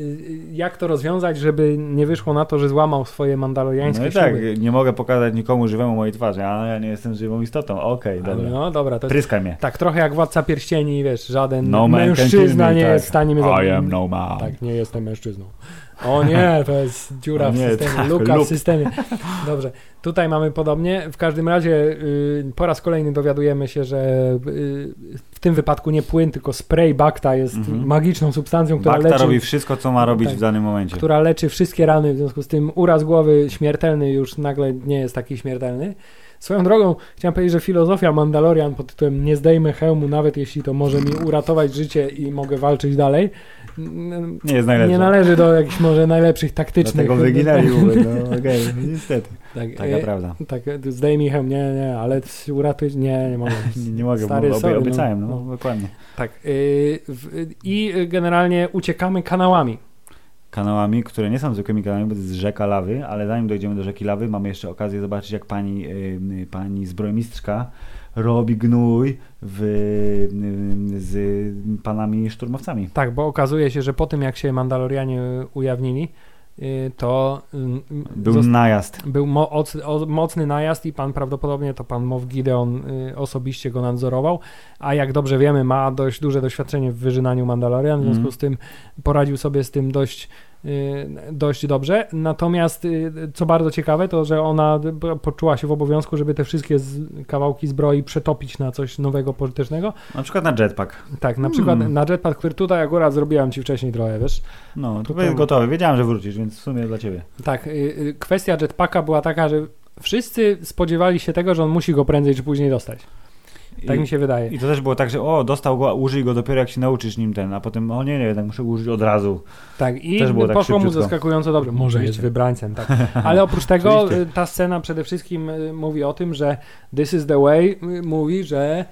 A: jak to rozwiązać, żeby nie wyszło na to, że złamał swoje mandaloriańskie
B: No i tak, nie mogę pokazać nikomu żywemu mojej twarzy, a ja nie jestem żywą istotą. Okej,
A: Ale
B: dobra.
A: No dobra, to
B: mnie.
A: tak trochę jak Władca Pierścieni, wiesz, żaden
B: No
A: mężczyzna nie
B: tak.
A: jest w stanie mnie zabić.
B: I am no man.
A: Tak, nie jestem mężczyzną. O nie, to jest dziura
B: O
A: w
B: nie,
A: systemie,
B: tak,
A: luka
B: lub.
A: w systemie. Dobrze, tutaj mamy podobnie. W każdym razie y, po raz kolejny dowiadujemy się, że y, w tym wypadku nie płyn, tylko spray Bakta jest
B: Mhm.
A: magiczną substancją, która
B: Bakta
A: leczy,
B: robi wszystko, co ma robić
A: Tak.
B: w danym momencie.
A: która leczy wszystkie rany, w związku z tym uraz głowy śmiertelny już nagle nie jest taki śmiertelny. Swoją drogą chciałem powiedzieć, że filozofia Mandalorian pod tytułem nie zdejmę hełmu, nawet jeśli to może mi uratować życie i mogę walczyć dalej,
B: Nie jest najlepsze.
A: nie należy do jakichś może najlepszych taktycznych.
B: Dlatego wyginęli mówię, no okej, niestety.
A: Tak,
B: Taka
A: e,
B: prawda.
A: tak, zdejmij hełm, nie, nie, ale uratuj, nie, nie mogę.
B: Nie, nie mogę,
A: Stary,
B: bo
A: sorry, no.
B: obiecałem, no,
A: No.
B: dokładnie.
A: Tak, y, w, i generalnie uciekamy kanałami.
B: Kanałami, które nie są zwykłymi kanałami, bo to jest rzeka lawy, ale zanim dojdziemy do rzeki lawy, mamy jeszcze okazję zobaczyć, jak pani, y, y, pani zbrojmistrzka robi gnój w, z panami szturmowcami.
A: Tak, bo okazuje się, że po tym jak się Mandalorianie ujawnili, y, to y,
B: Był najazd.
A: był mo- o- mocny najazd i pan prawdopodobnie to pan Moff Gideon y, osobiście go nadzorował, a jak dobrze wiemy ma dość duże doświadczenie w wyżynaniu Mandalorian, w związku
B: Mhm.
A: z tym poradził sobie z tym dość dość dobrze. Natomiast y, co bardzo ciekawe, to że ona poczuła się w obowiązku, żeby te wszystkie kawałki zbroi przetopić na coś nowego, pożytecznego.
B: Na przykład na jetpack.
A: Tak, na przykład
B: Hmm.
A: na jetpack, który tutaj akurat zrobiłam ci wcześniej trochę, wiesz.
B: No, to jest gotowe. Wiedziałem, że wrócisz, więc w sumie dla ciebie.
A: Tak, y, y, kwestia jetpacka była taka, że wszyscy spodziewali się tego, że on musi go prędzej czy później dostać. Tak
B: I,
A: mi się wydaje.
B: I to też było tak, że o, dostał go, użyj go dopiero jak się nauczysz nim ten, a potem o nie, nie, tak muszę użyć od razu.
A: Tak, i
B: Też było tak
A: poszło mu
B: szybciutko.
A: zaskakująco dobrze. Może jest
B: Oczywiście.
A: wybrańcem, tak. Ale oprócz tego y, ta scena przede wszystkim y, mówi o tym, że This is the way y, mówi, że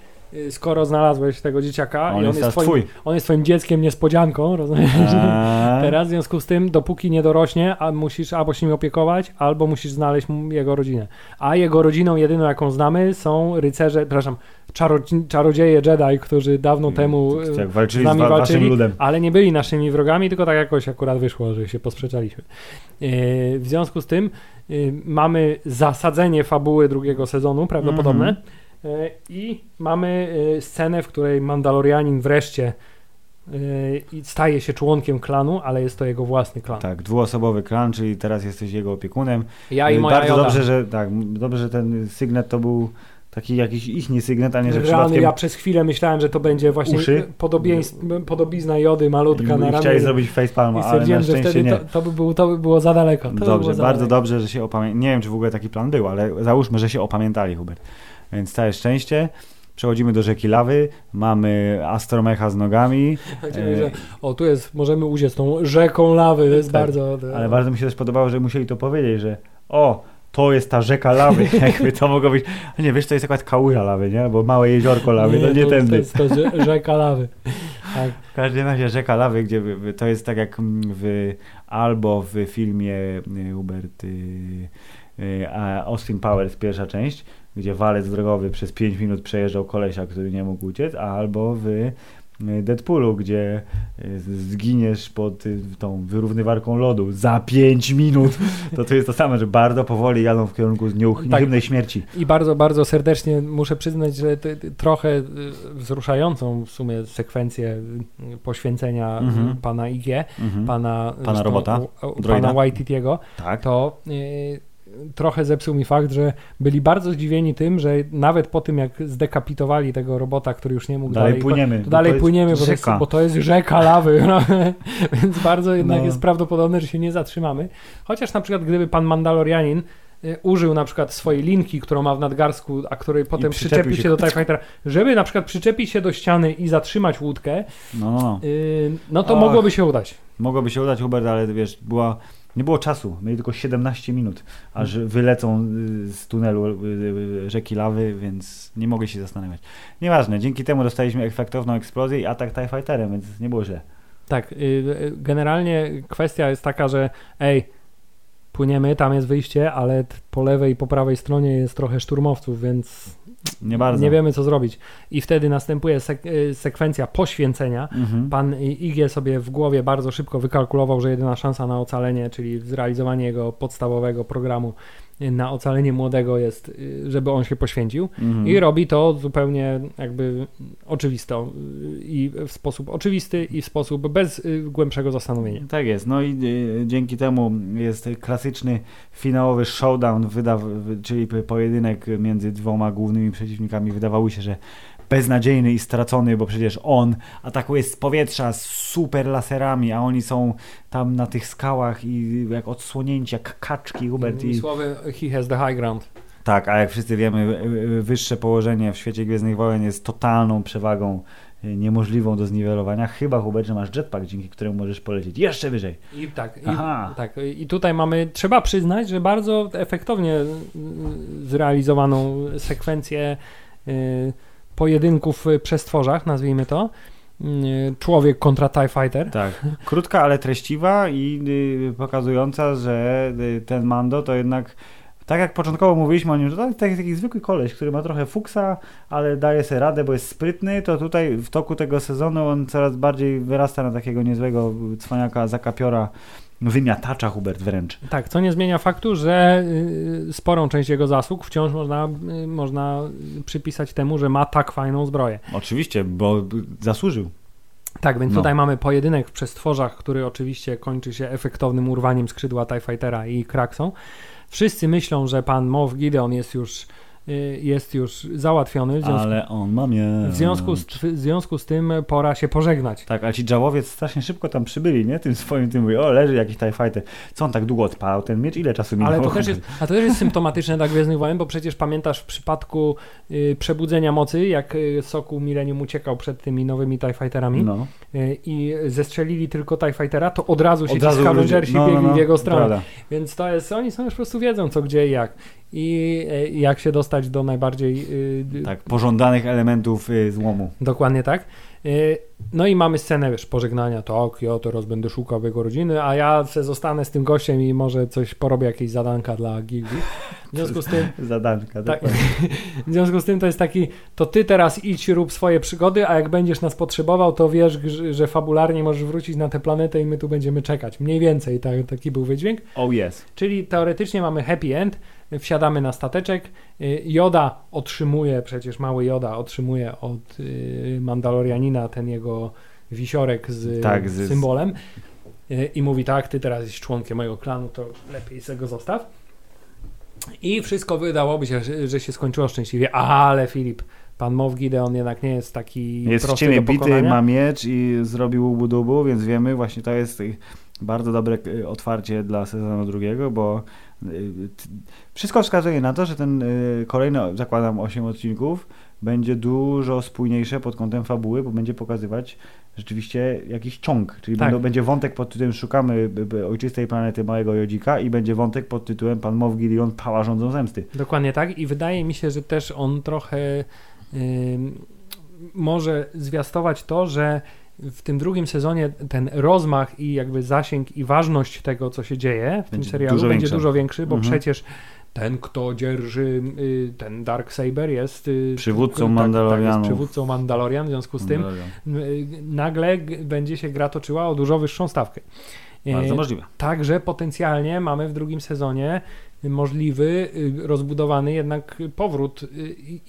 A: skoro znalazłeś tego dzieciaka
B: On
A: i
B: jest teraz
A: twoim,
B: twój.
A: on jest twoim dzieckiem niespodzianką, rozumiesz?
B: Eee,
A: Teraz w związku z tym, dopóki nie dorośnie, a musisz albo się nim opiekować, albo musisz znaleźć jego rodzinę. A jego rodziną jedyną, jaką znamy, są rycerze, przepraszam, czaro, czarodzieje Jedi, którzy dawno temu
B: to- to
A: y,
B: jak walczyli
A: z
B: z,
A: nami
B: wa-
A: walczyli,
B: ludem.
A: ale nie byli naszymi wrogami, tylko tak jakoś akurat wyszło, że się posprzeczaliśmy. Yy, W związku z tym yy, mamy zasadzenie fabuły drugiego sezonu, prawdopodobne.
B: Mhm.
A: Yy, I mamy yy, scenę, w której Mandalorianin wreszcie i staje się członkiem klanu, ale jest to jego własny klan.
B: Tak, dwuosobowy klan, czyli teraz jesteś jego opiekunem.
A: Ja i moja
B: Bardzo
A: Joda.
B: dobrze, że tak, dobrze, że ten Signet to był taki jakiś ich sygnet, a nie, że przypadkiem
A: ja przez chwilę myślałem, że to będzie właśnie
B: Uszy?
A: podobizna jody malutka na
B: i
A: ramię.
B: chciałeś zrobić facepalma, ale na szczęście
A: wtedy
B: nie.
A: to, to, by było, to by było za daleko. To by
B: Dobrze,
A: było za
B: bardzo
A: daleko.
B: dobrze, że się opamiętali. Nie wiem, czy w ogóle taki plan był, ale załóżmy, że się opamiętali, Hubert. Więc całe szczęście. Przechodzimy do rzeki lawy, mamy astromecha z nogami, E,
A: że, o, tu jest, możemy uciec tą rzeką lawy, to jest
B: Tak,
A: bardzo...
B: ale bardzo mi się też podobało, że musieli to powiedzieć, że o, to jest ta rzeka lawy, jakby to mogło być, a nie, wiesz, to jest akurat kałuża lawy, nie, bo małe jeziorko lawy, to nie
A: to,
B: tędy.
A: To jest, to rzeka lawy. Tak.
B: W każdym razie rzeka lawy, gdzie to jest tak jak w, albo w filmie y, Hubert y, a Austin Powers, pierwsza część, gdzie walec drogowy przez 5 minut przejeżdżał kolesia, który nie mógł uciec, albo w y, Deadpoolu, gdzie y, zginiesz pod tą wyrównywarką lodu za 5 minut, to to jest to samo, że bardzo powoli jadą w kierunku nieuch-
A: Tak.
B: niechybnej śmierci.
A: I bardzo, bardzo serdecznie muszę przyznać, że ty, ty, trochę wzruszającą w sumie sekwencję poświęcenia
B: Mhm.
A: pana IG,
B: Mhm.
A: pana,
B: Pana robota?
A: u- u- pana Waititiego,
B: Tak.
A: to y, trochę zepsuł mi fakt, że byli bardzo zdziwieni tym, że nawet po tym jak zdekapitowali tego robota, który już nie mógł
B: Dalej
A: dalej,
B: płyniemy.
A: to dalej
B: jest
A: płyniemy, bo to, jest,
B: rzeka.
A: bo to jest rzeka lawy, no. więc bardzo jednak
B: No.
A: jest prawdopodobne, że się nie zatrzymamy. Chociaż na przykład gdyby pan Mandalorianin y, użył na przykład swojej linki, którą ma w nadgarstku, a której potem
B: przyczepił
A: przyczepił
B: się-
A: się do TIE Fightera, żeby na przykład przyczepić się do ściany i zatrzymać łódkę,
B: No,
A: y, no to
B: Ach.
A: mogłoby się udać.
B: Mogłoby się udać, Hubert, ale wiesz, była, nie było czasu. Mieli tylko 17 minut, aż wylecą y, z tunelu y, y, rzeki lawy, więc nie mogli się zastanawiać. Nieważne, dzięki temu dostaliśmy efektowną eksplozję i atak TIE Fighterem, więc nie było źle.
A: Tak, generalnie kwestia jest taka, że ej, płyniemy, tam jest wyjście, ale po lewej i po prawej stronie jest trochę szturmowców, więc
B: Nie bardzo.
A: nie wiemy co zrobić. I wtedy następuje sek- y, sekwencja poświęcenia.
B: Mhm.
A: Pan Igie sobie w głowie bardzo szybko wykalkulował, że jedyna szansa na ocalenie, czyli zrealizowanie jego podstawowego programu na ocalenie młodego jest, y, żeby on się poświęcił.
B: Mhm.
A: I robi to zupełnie jakby oczywisto y, i w sposób oczywisty i w sposób bez y, głębszego zastanowienia.
B: Tak jest. No i y, dzięki temu jest klasyczny finałowy showdown, czyli pojedynek między dwoma głównymi przeciwnikami. Wydawało się, że beznadziejny i stracony, bo przecież on atakuje z powietrza z super laserami, a oni są tam na tych skałach i jak odsłonięci, jak kaczki, Hubert. I,
A: słowy, he has the high ground.
B: tak, a jak wszyscy wiemy, wyższe położenie w świecie Gwiezdnych Wojen jest totalną przewagą y, niemożliwą do zniwelowania. Chyba, Hubert, że masz jetpack, dzięki któremu możesz polecieć jeszcze wyżej.
A: I tak,
B: Aha.
A: i, tak, i tutaj mamy, trzeba przyznać, że bardzo efektownie y, zrealizowaną sekwencję y, pojedynków w przestworzach, nazwijmy to. Y, Człowiek kontra TIE Fighter.
B: Tak, krótka, ale treściwa i y, pokazująca, że y, ten Mando to jednak, tak jak początkowo mówiliśmy o nim, że to jest taki, taki zwykły koleś, który ma trochę fuksa, ale daje sobie radę, bo jest sprytny, to tutaj w toku tego sezonu on coraz bardziej wyrasta na takiego niezłego cwaniaka, zakapiora, wymiatacza Hubert wręcz.
A: Tak, co nie zmienia faktu, że y, sporą część jego zasług wciąż można, y, można przypisać temu, że ma tak fajną zbroję.
B: Oczywiście, bo zasłużył.
A: Tak, więc
B: No.
A: tutaj mamy pojedynek w przestworzach, który oczywiście kończy się efektownym urwaniem skrzydła TIE Fightera i kraksą. Wszyscy myślą, że pan Moff Gideon jest już, jest już załatwiony, związku,
B: Ale on ma mieć.
A: w, związku z, w związku z tym pora się pożegnać.
B: Tak, a ci Jawowiec strasznie szybko tam przybyli, nie? Tym swoim, tym mówi, o leży jakiś TIE Fighter. Co on tak długo odpalał ten miecz? Ile czasu minęło?
A: Ale to też jest, a to też jest symptomatyczne dla Gwiezdnych Wojen, bo przecież pamiętasz w przypadku y, przebudzenia mocy, jak y, Soku Millennium uciekał przed tymi nowymi TIE Fighterami
B: No.
A: y, i zestrzelili tylko TIE Fightera, to od razu się
B: Od
A: ci
B: razu
A: Scavengersi
B: no,
A: biegli
B: no, no,
A: w jego stronę.
B: prawda.
A: Więc to jest, oni są już po prostu wiedzą co, gdzie i jak. I e, jak się dostać do najbardziej... y,
B: Tak, pożądanych elementów y, złomu.
A: Dokładnie tak. Y, No i mamy scenę, wiesz, pożegnania, tak, ja teraz będę szukał jego rodziny, a ja se zostanę z tym gościem i może coś porobię, jakieś zadanka dla gildii. W związku z tym,
B: Zadanka,
A: tak, w związku z tym to jest taki, to ty teraz idź, rób swoje przygody, a jak będziesz nas potrzebował, to wiesz, że, że fabularnie możesz wrócić na tę planetę i my tu będziemy czekać. Mniej więcej tak, taki był wydźwięk.
B: Oh yes.
A: Czyli teoretycznie mamy happy end, wsiadamy na stateczek, y, Joda otrzymuje, przecież mały Joda otrzymuje od y, Mandalorianina ten jego wisiorek z
B: Tak,
A: symbolem y, i mówi tak, ty teraz jesteś członkiem mojego klanu, to lepiej sobie go zostaw. I wszystko wydałoby się, że, się skończyło szczęśliwie, ale Filip, pan Mow Gideon jednak nie jest taki
B: Jest w
A: prosty
B: ciemię
A: do
B: bity, ma miecz i zrobił ubudubu, więc wiemy, właśnie to jest bardzo dobre otwarcie dla sezonu drugiego, bo wszystko wskazuje na to, że ten y, kolejny, zakładam, 8 odcinków będzie dużo spójniejsze pod kątem fabuły, bo będzie pokazywać rzeczywiście jakiś ciąg, czyli
A: Tak.
B: będą, będzie wątek pod tytułem Szukamy ojczystej planety Małego Jodzika i będzie wątek pod tytułem Pan Mow Gideon Pała rządzą zemsty.
A: Dokładnie tak i wydaje mi się, że też on trochę ym, może zwiastować to, że w tym drugim sezonie ten rozmach i jakby zasięg i ważność tego, co się dzieje w
B: Będzie
A: tym serialu
B: dużo
A: będzie
B: większa.
A: dużo większy, bo
B: Mhm.
A: przecież ten, kto dzierży y, ten Dark Saber jest y,
B: Przywódcą
A: tak, Tak, jest
B: Mandalorianów.
A: przywódcą Mandalorian, w związku z tym y, nagle będzie się gra toczyła o dużo wyższą stawkę.
B: Bardzo możliwe.
A: Także potencjalnie mamy w drugim sezonie możliwy, rozbudowany jednak powrót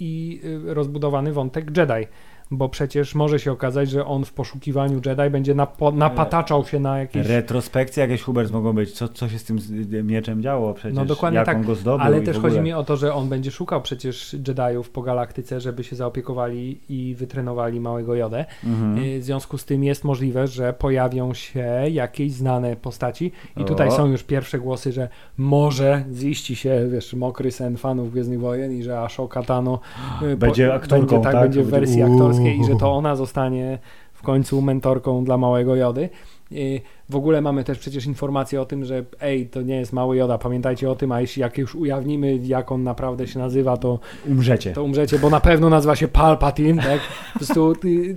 A: i rozbudowany wątek Jedi. Bo przecież może się okazać, że on w poszukiwaniu Jedi będzie napo- napataczał się na jakieś.
B: Retrospekcje jakieś Hubert mogą być. Co, co się z tym mieczem działo przecież?
A: No dokładnie
B: jak
A: tak,
B: on go zdobył
A: Ale też chodzi mi o to, że on będzie szukał przecież Jediów po galaktyce, żeby się zaopiekowali i wytrenowali małego Jodę.
B: Mhm.
A: Y, W związku z tym jest możliwe, że pojawią się jakieś znane postaci i
B: O.
A: tutaj są już pierwsze głosy, że może ziści się, wiesz, mokry sen fanów Gwiezdnych Wojen i że Ashoka Tano y,
B: Będzie aktorką,
A: będzie, tak,
B: tak?
A: będzie w wersji
B: Uuu.
A: I że to ona zostanie w końcu mentorką dla małego Jody. Y, W ogóle mamy też przecież informację o tym, że ej, to nie jest mały Joda, pamiętajcie o tym, a jeśli jak już ujawnimy, jak on naprawdę się nazywa, to
B: Umrzecie.
A: to umrzecie, bo na pewno nazywa się Palpatine, tak? Po prostu y,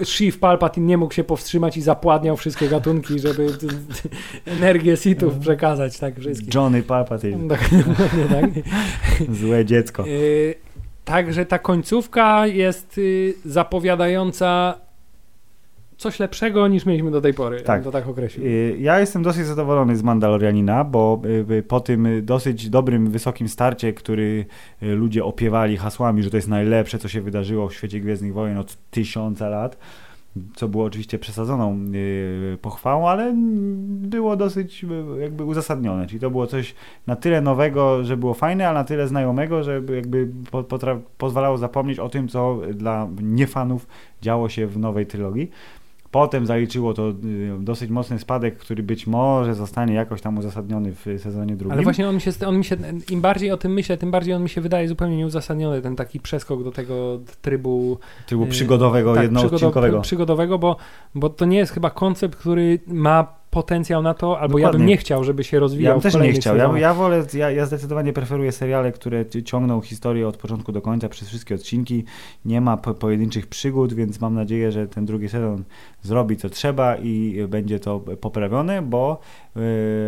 A: y, Sheev Palpatine nie mógł się powstrzymać i zapładniał wszystkie gatunki, żeby y, y, energię Sithów przekazać, tak, wszystkim.
B: Johnny Palpatine.
A: Dokładnie tak.
B: Złe dziecko.
A: Także ta końcówka jest y, zapowiadająca coś lepszego niż mieliśmy do tej pory,
B: Tak.
A: to tak określił.
B: Y, Ja jestem dosyć zadowolony z Mandalorianina, bo y, po tym dosyć dobrym, wysokim starcie, który ludzie opiewali hasłami, że to jest najlepsze, co się wydarzyło w świecie Gwiezdnych Wojen od tysiąca lat, co było oczywiście przesadzoną y, pochwałą, ale było dosyć y, jakby uzasadnione. Czyli to było coś na tyle nowego, że było fajne, a na tyle znajomego, że jakby pozwalało zapomnieć o tym, co dla niefanów działo się w nowej trylogii. Potem zaliczyło to y, dosyć mocny spadek, który być może zostanie jakoś tam uzasadniony w sezonie drugim.
A: Ale właśnie on mi, się, on mi się, im bardziej o tym myślę, tym bardziej on mi się wydaje zupełnie nieuzasadniony, ten taki przeskok do tego trybu
B: Typu
A: y,
B: przygodowego,
A: tak,
B: jednoodcinkowego.
A: przygodow- przygodowego, bo, bo to nie jest chyba koncept, który ma potencjał na to, albo ja
B: Dokładnie.
A: bym nie chciał, żeby się rozwijał
B: Ja bym też nie chciał. Ja, ja wolę, ja, ja zdecydowanie preferuję seriale, które ci- ciągną historię od początku do końca przez wszystkie odcinki. Nie ma po, pojedynczych przygód, więc mam nadzieję, że ten drugi sezon zrobi co trzeba i będzie to poprawione, bo yy,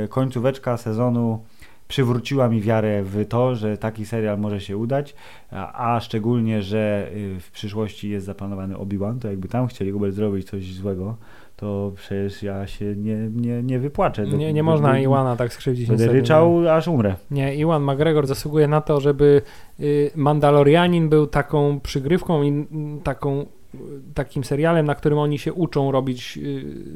B: końcóweczka sezonu przywróciła mi wiarę w to, że taki serial może się udać, a, a szczególnie, że y, w przyszłości jest zaplanowany Obi-Wan, to jakby tam chcieli Hubert zrobić coś złego, to przecież ja się nie, nie, nie wypłaczę.
A: Nie, nie można Iwana tak skrzywdzić.
B: Będę ryczał, aż umrę.
A: Nie, Iwan McGregor zasługuje na to, żeby y, Mandalorianin był taką przygrywką i mm, taką, y, takim serialem, na którym oni się uczą robić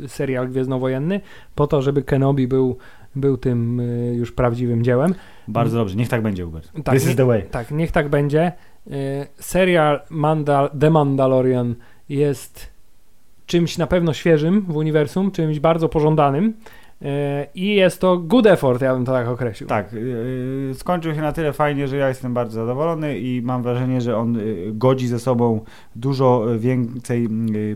A: y, serial gwiezdnowojenny, po to, żeby Kenobi był, był tym już prawdziwym dziełem.
B: Bardzo dobrze, niech tak będzie, Hubert.
A: Tak,
B: This
A: nie-
B: is the way.
A: Tak, niech tak będzie. Serial Mandal The Mandalorian jest czymś na pewno świeżym w uniwersum, czymś bardzo pożądanym y, i jest to good effort, ja bym to tak określił.
B: Tak, yy, skończył się na tyle fajnie, że ja jestem bardzo zadowolony i mam wrażenie, że on yy, godzi ze sobą dużo więcej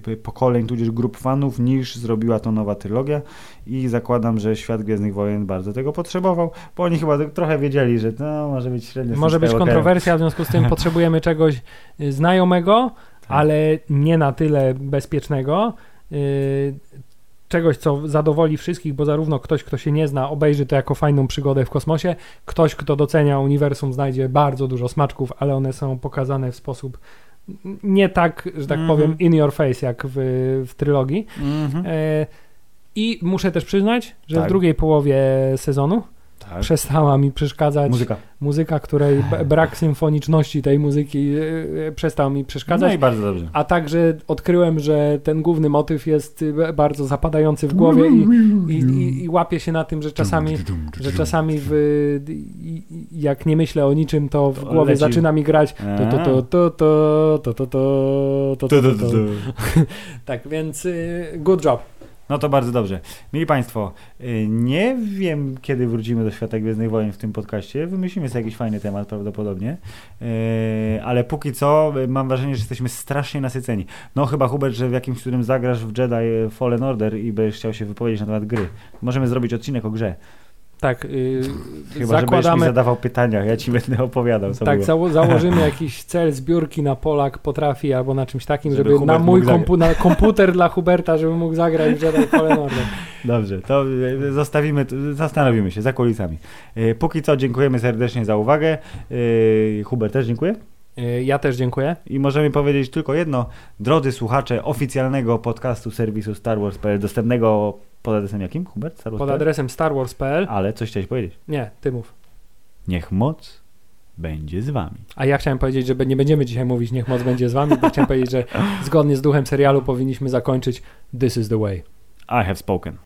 B: yy, pokoleń, tudzież grup fanów niż zrobiła to nowa trylogia i zakładam, że Świat Gwiezdnych Wojen bardzo tego potrzebował, bo oni chyba tak trochę wiedzieli, że no, może być średnio
A: Może być kontrowersja, w związku z tym potrzebujemy czegoś znajomego. Ale nie na tyle bezpiecznego. y, Czegoś, co zadowoli wszystkich, bo zarówno ktoś, kto się nie zna, obejrzy to jako fajną przygodę w kosmosie, ktoś, kto docenia uniwersum, znajdzie bardzo dużo smaczków, ale one są pokazane w sposób nie tak, że tak
B: Mhm.
A: powiem, in your face, jak w, w trylogii.
B: Mhm.
A: E, I muszę też przyznać, że
B: Tak.
A: w drugiej połowie sezonu
B: Tak.
A: przestała mi przeszkadzać
B: Muzyka.
A: muzyka, której brak symfoniczności tej muzyki e, przestał mi
B: No
A: przeszkadzać.
B: i bardzo dobrze.
A: A także odkryłem, że ten główny motyw jest e, bardzo zapadający w głowie i, i, i, i łapię się na tym, że czasami, że czasami w, jak nie myślę o niczym, to w głowie
B: leci.
A: zaczyna mi grać to to to to to to to to to to to to tak, więc y, good job.
B: No to bardzo dobrze. Mili Państwo, y, nie wiem, kiedy wrócimy do Świata Gwiezdnych Wojen w tym podcaście. Wymyślimy sobie jakiś fajny temat prawdopodobnie. Y, Ale póki co y, mam wrażenie, że jesteśmy strasznie nasyceni. No chyba Hubert, że w jakimś którym zagrasz w Jedi Fallen Order i będziesz chciał się wypowiedzieć na temat gry. Możemy zrobić odcinek o grze.
A: Tak, y,
B: Chyba, będziesz mi
A: zakładamy,
B: zadawał pytania, ja ci będę opowiadał, co
A: tak, zało- założymy jakiś cel zbiórki na Polak potrafi albo na czymś takim,
B: Żeby
A: żeby, na mój kompu, na komputer dla Huberta, żeby mógł zagrać Jedi Fallen Order.
B: Dobrze, to y, zostawimy, zastanowimy się za kulisami. Y, Póki co dziękujemy serdecznie za uwagę. Y, Hubert też dziękuję.
A: Ja też dziękuję.
B: I możemy powiedzieć tylko jedno. Drodzy słuchacze oficjalnego podcastu serwisu Star Wars.pl, dostępnego pod adresem jakim, Hubert? Star
A: Pod
B: Wars.pl?
A: adresem starwars.pl.
B: Ale coś chciałeś powiedzieć.
A: Nie, ty mów.
B: Niech moc będzie z wami.
A: A ja chciałem powiedzieć, że nie będziemy dzisiaj mówić niech moc będzie z wami, bo chciałem powiedzieć, że zgodnie z duchem serialu powinniśmy zakończyć This is the way.
B: I have spoken.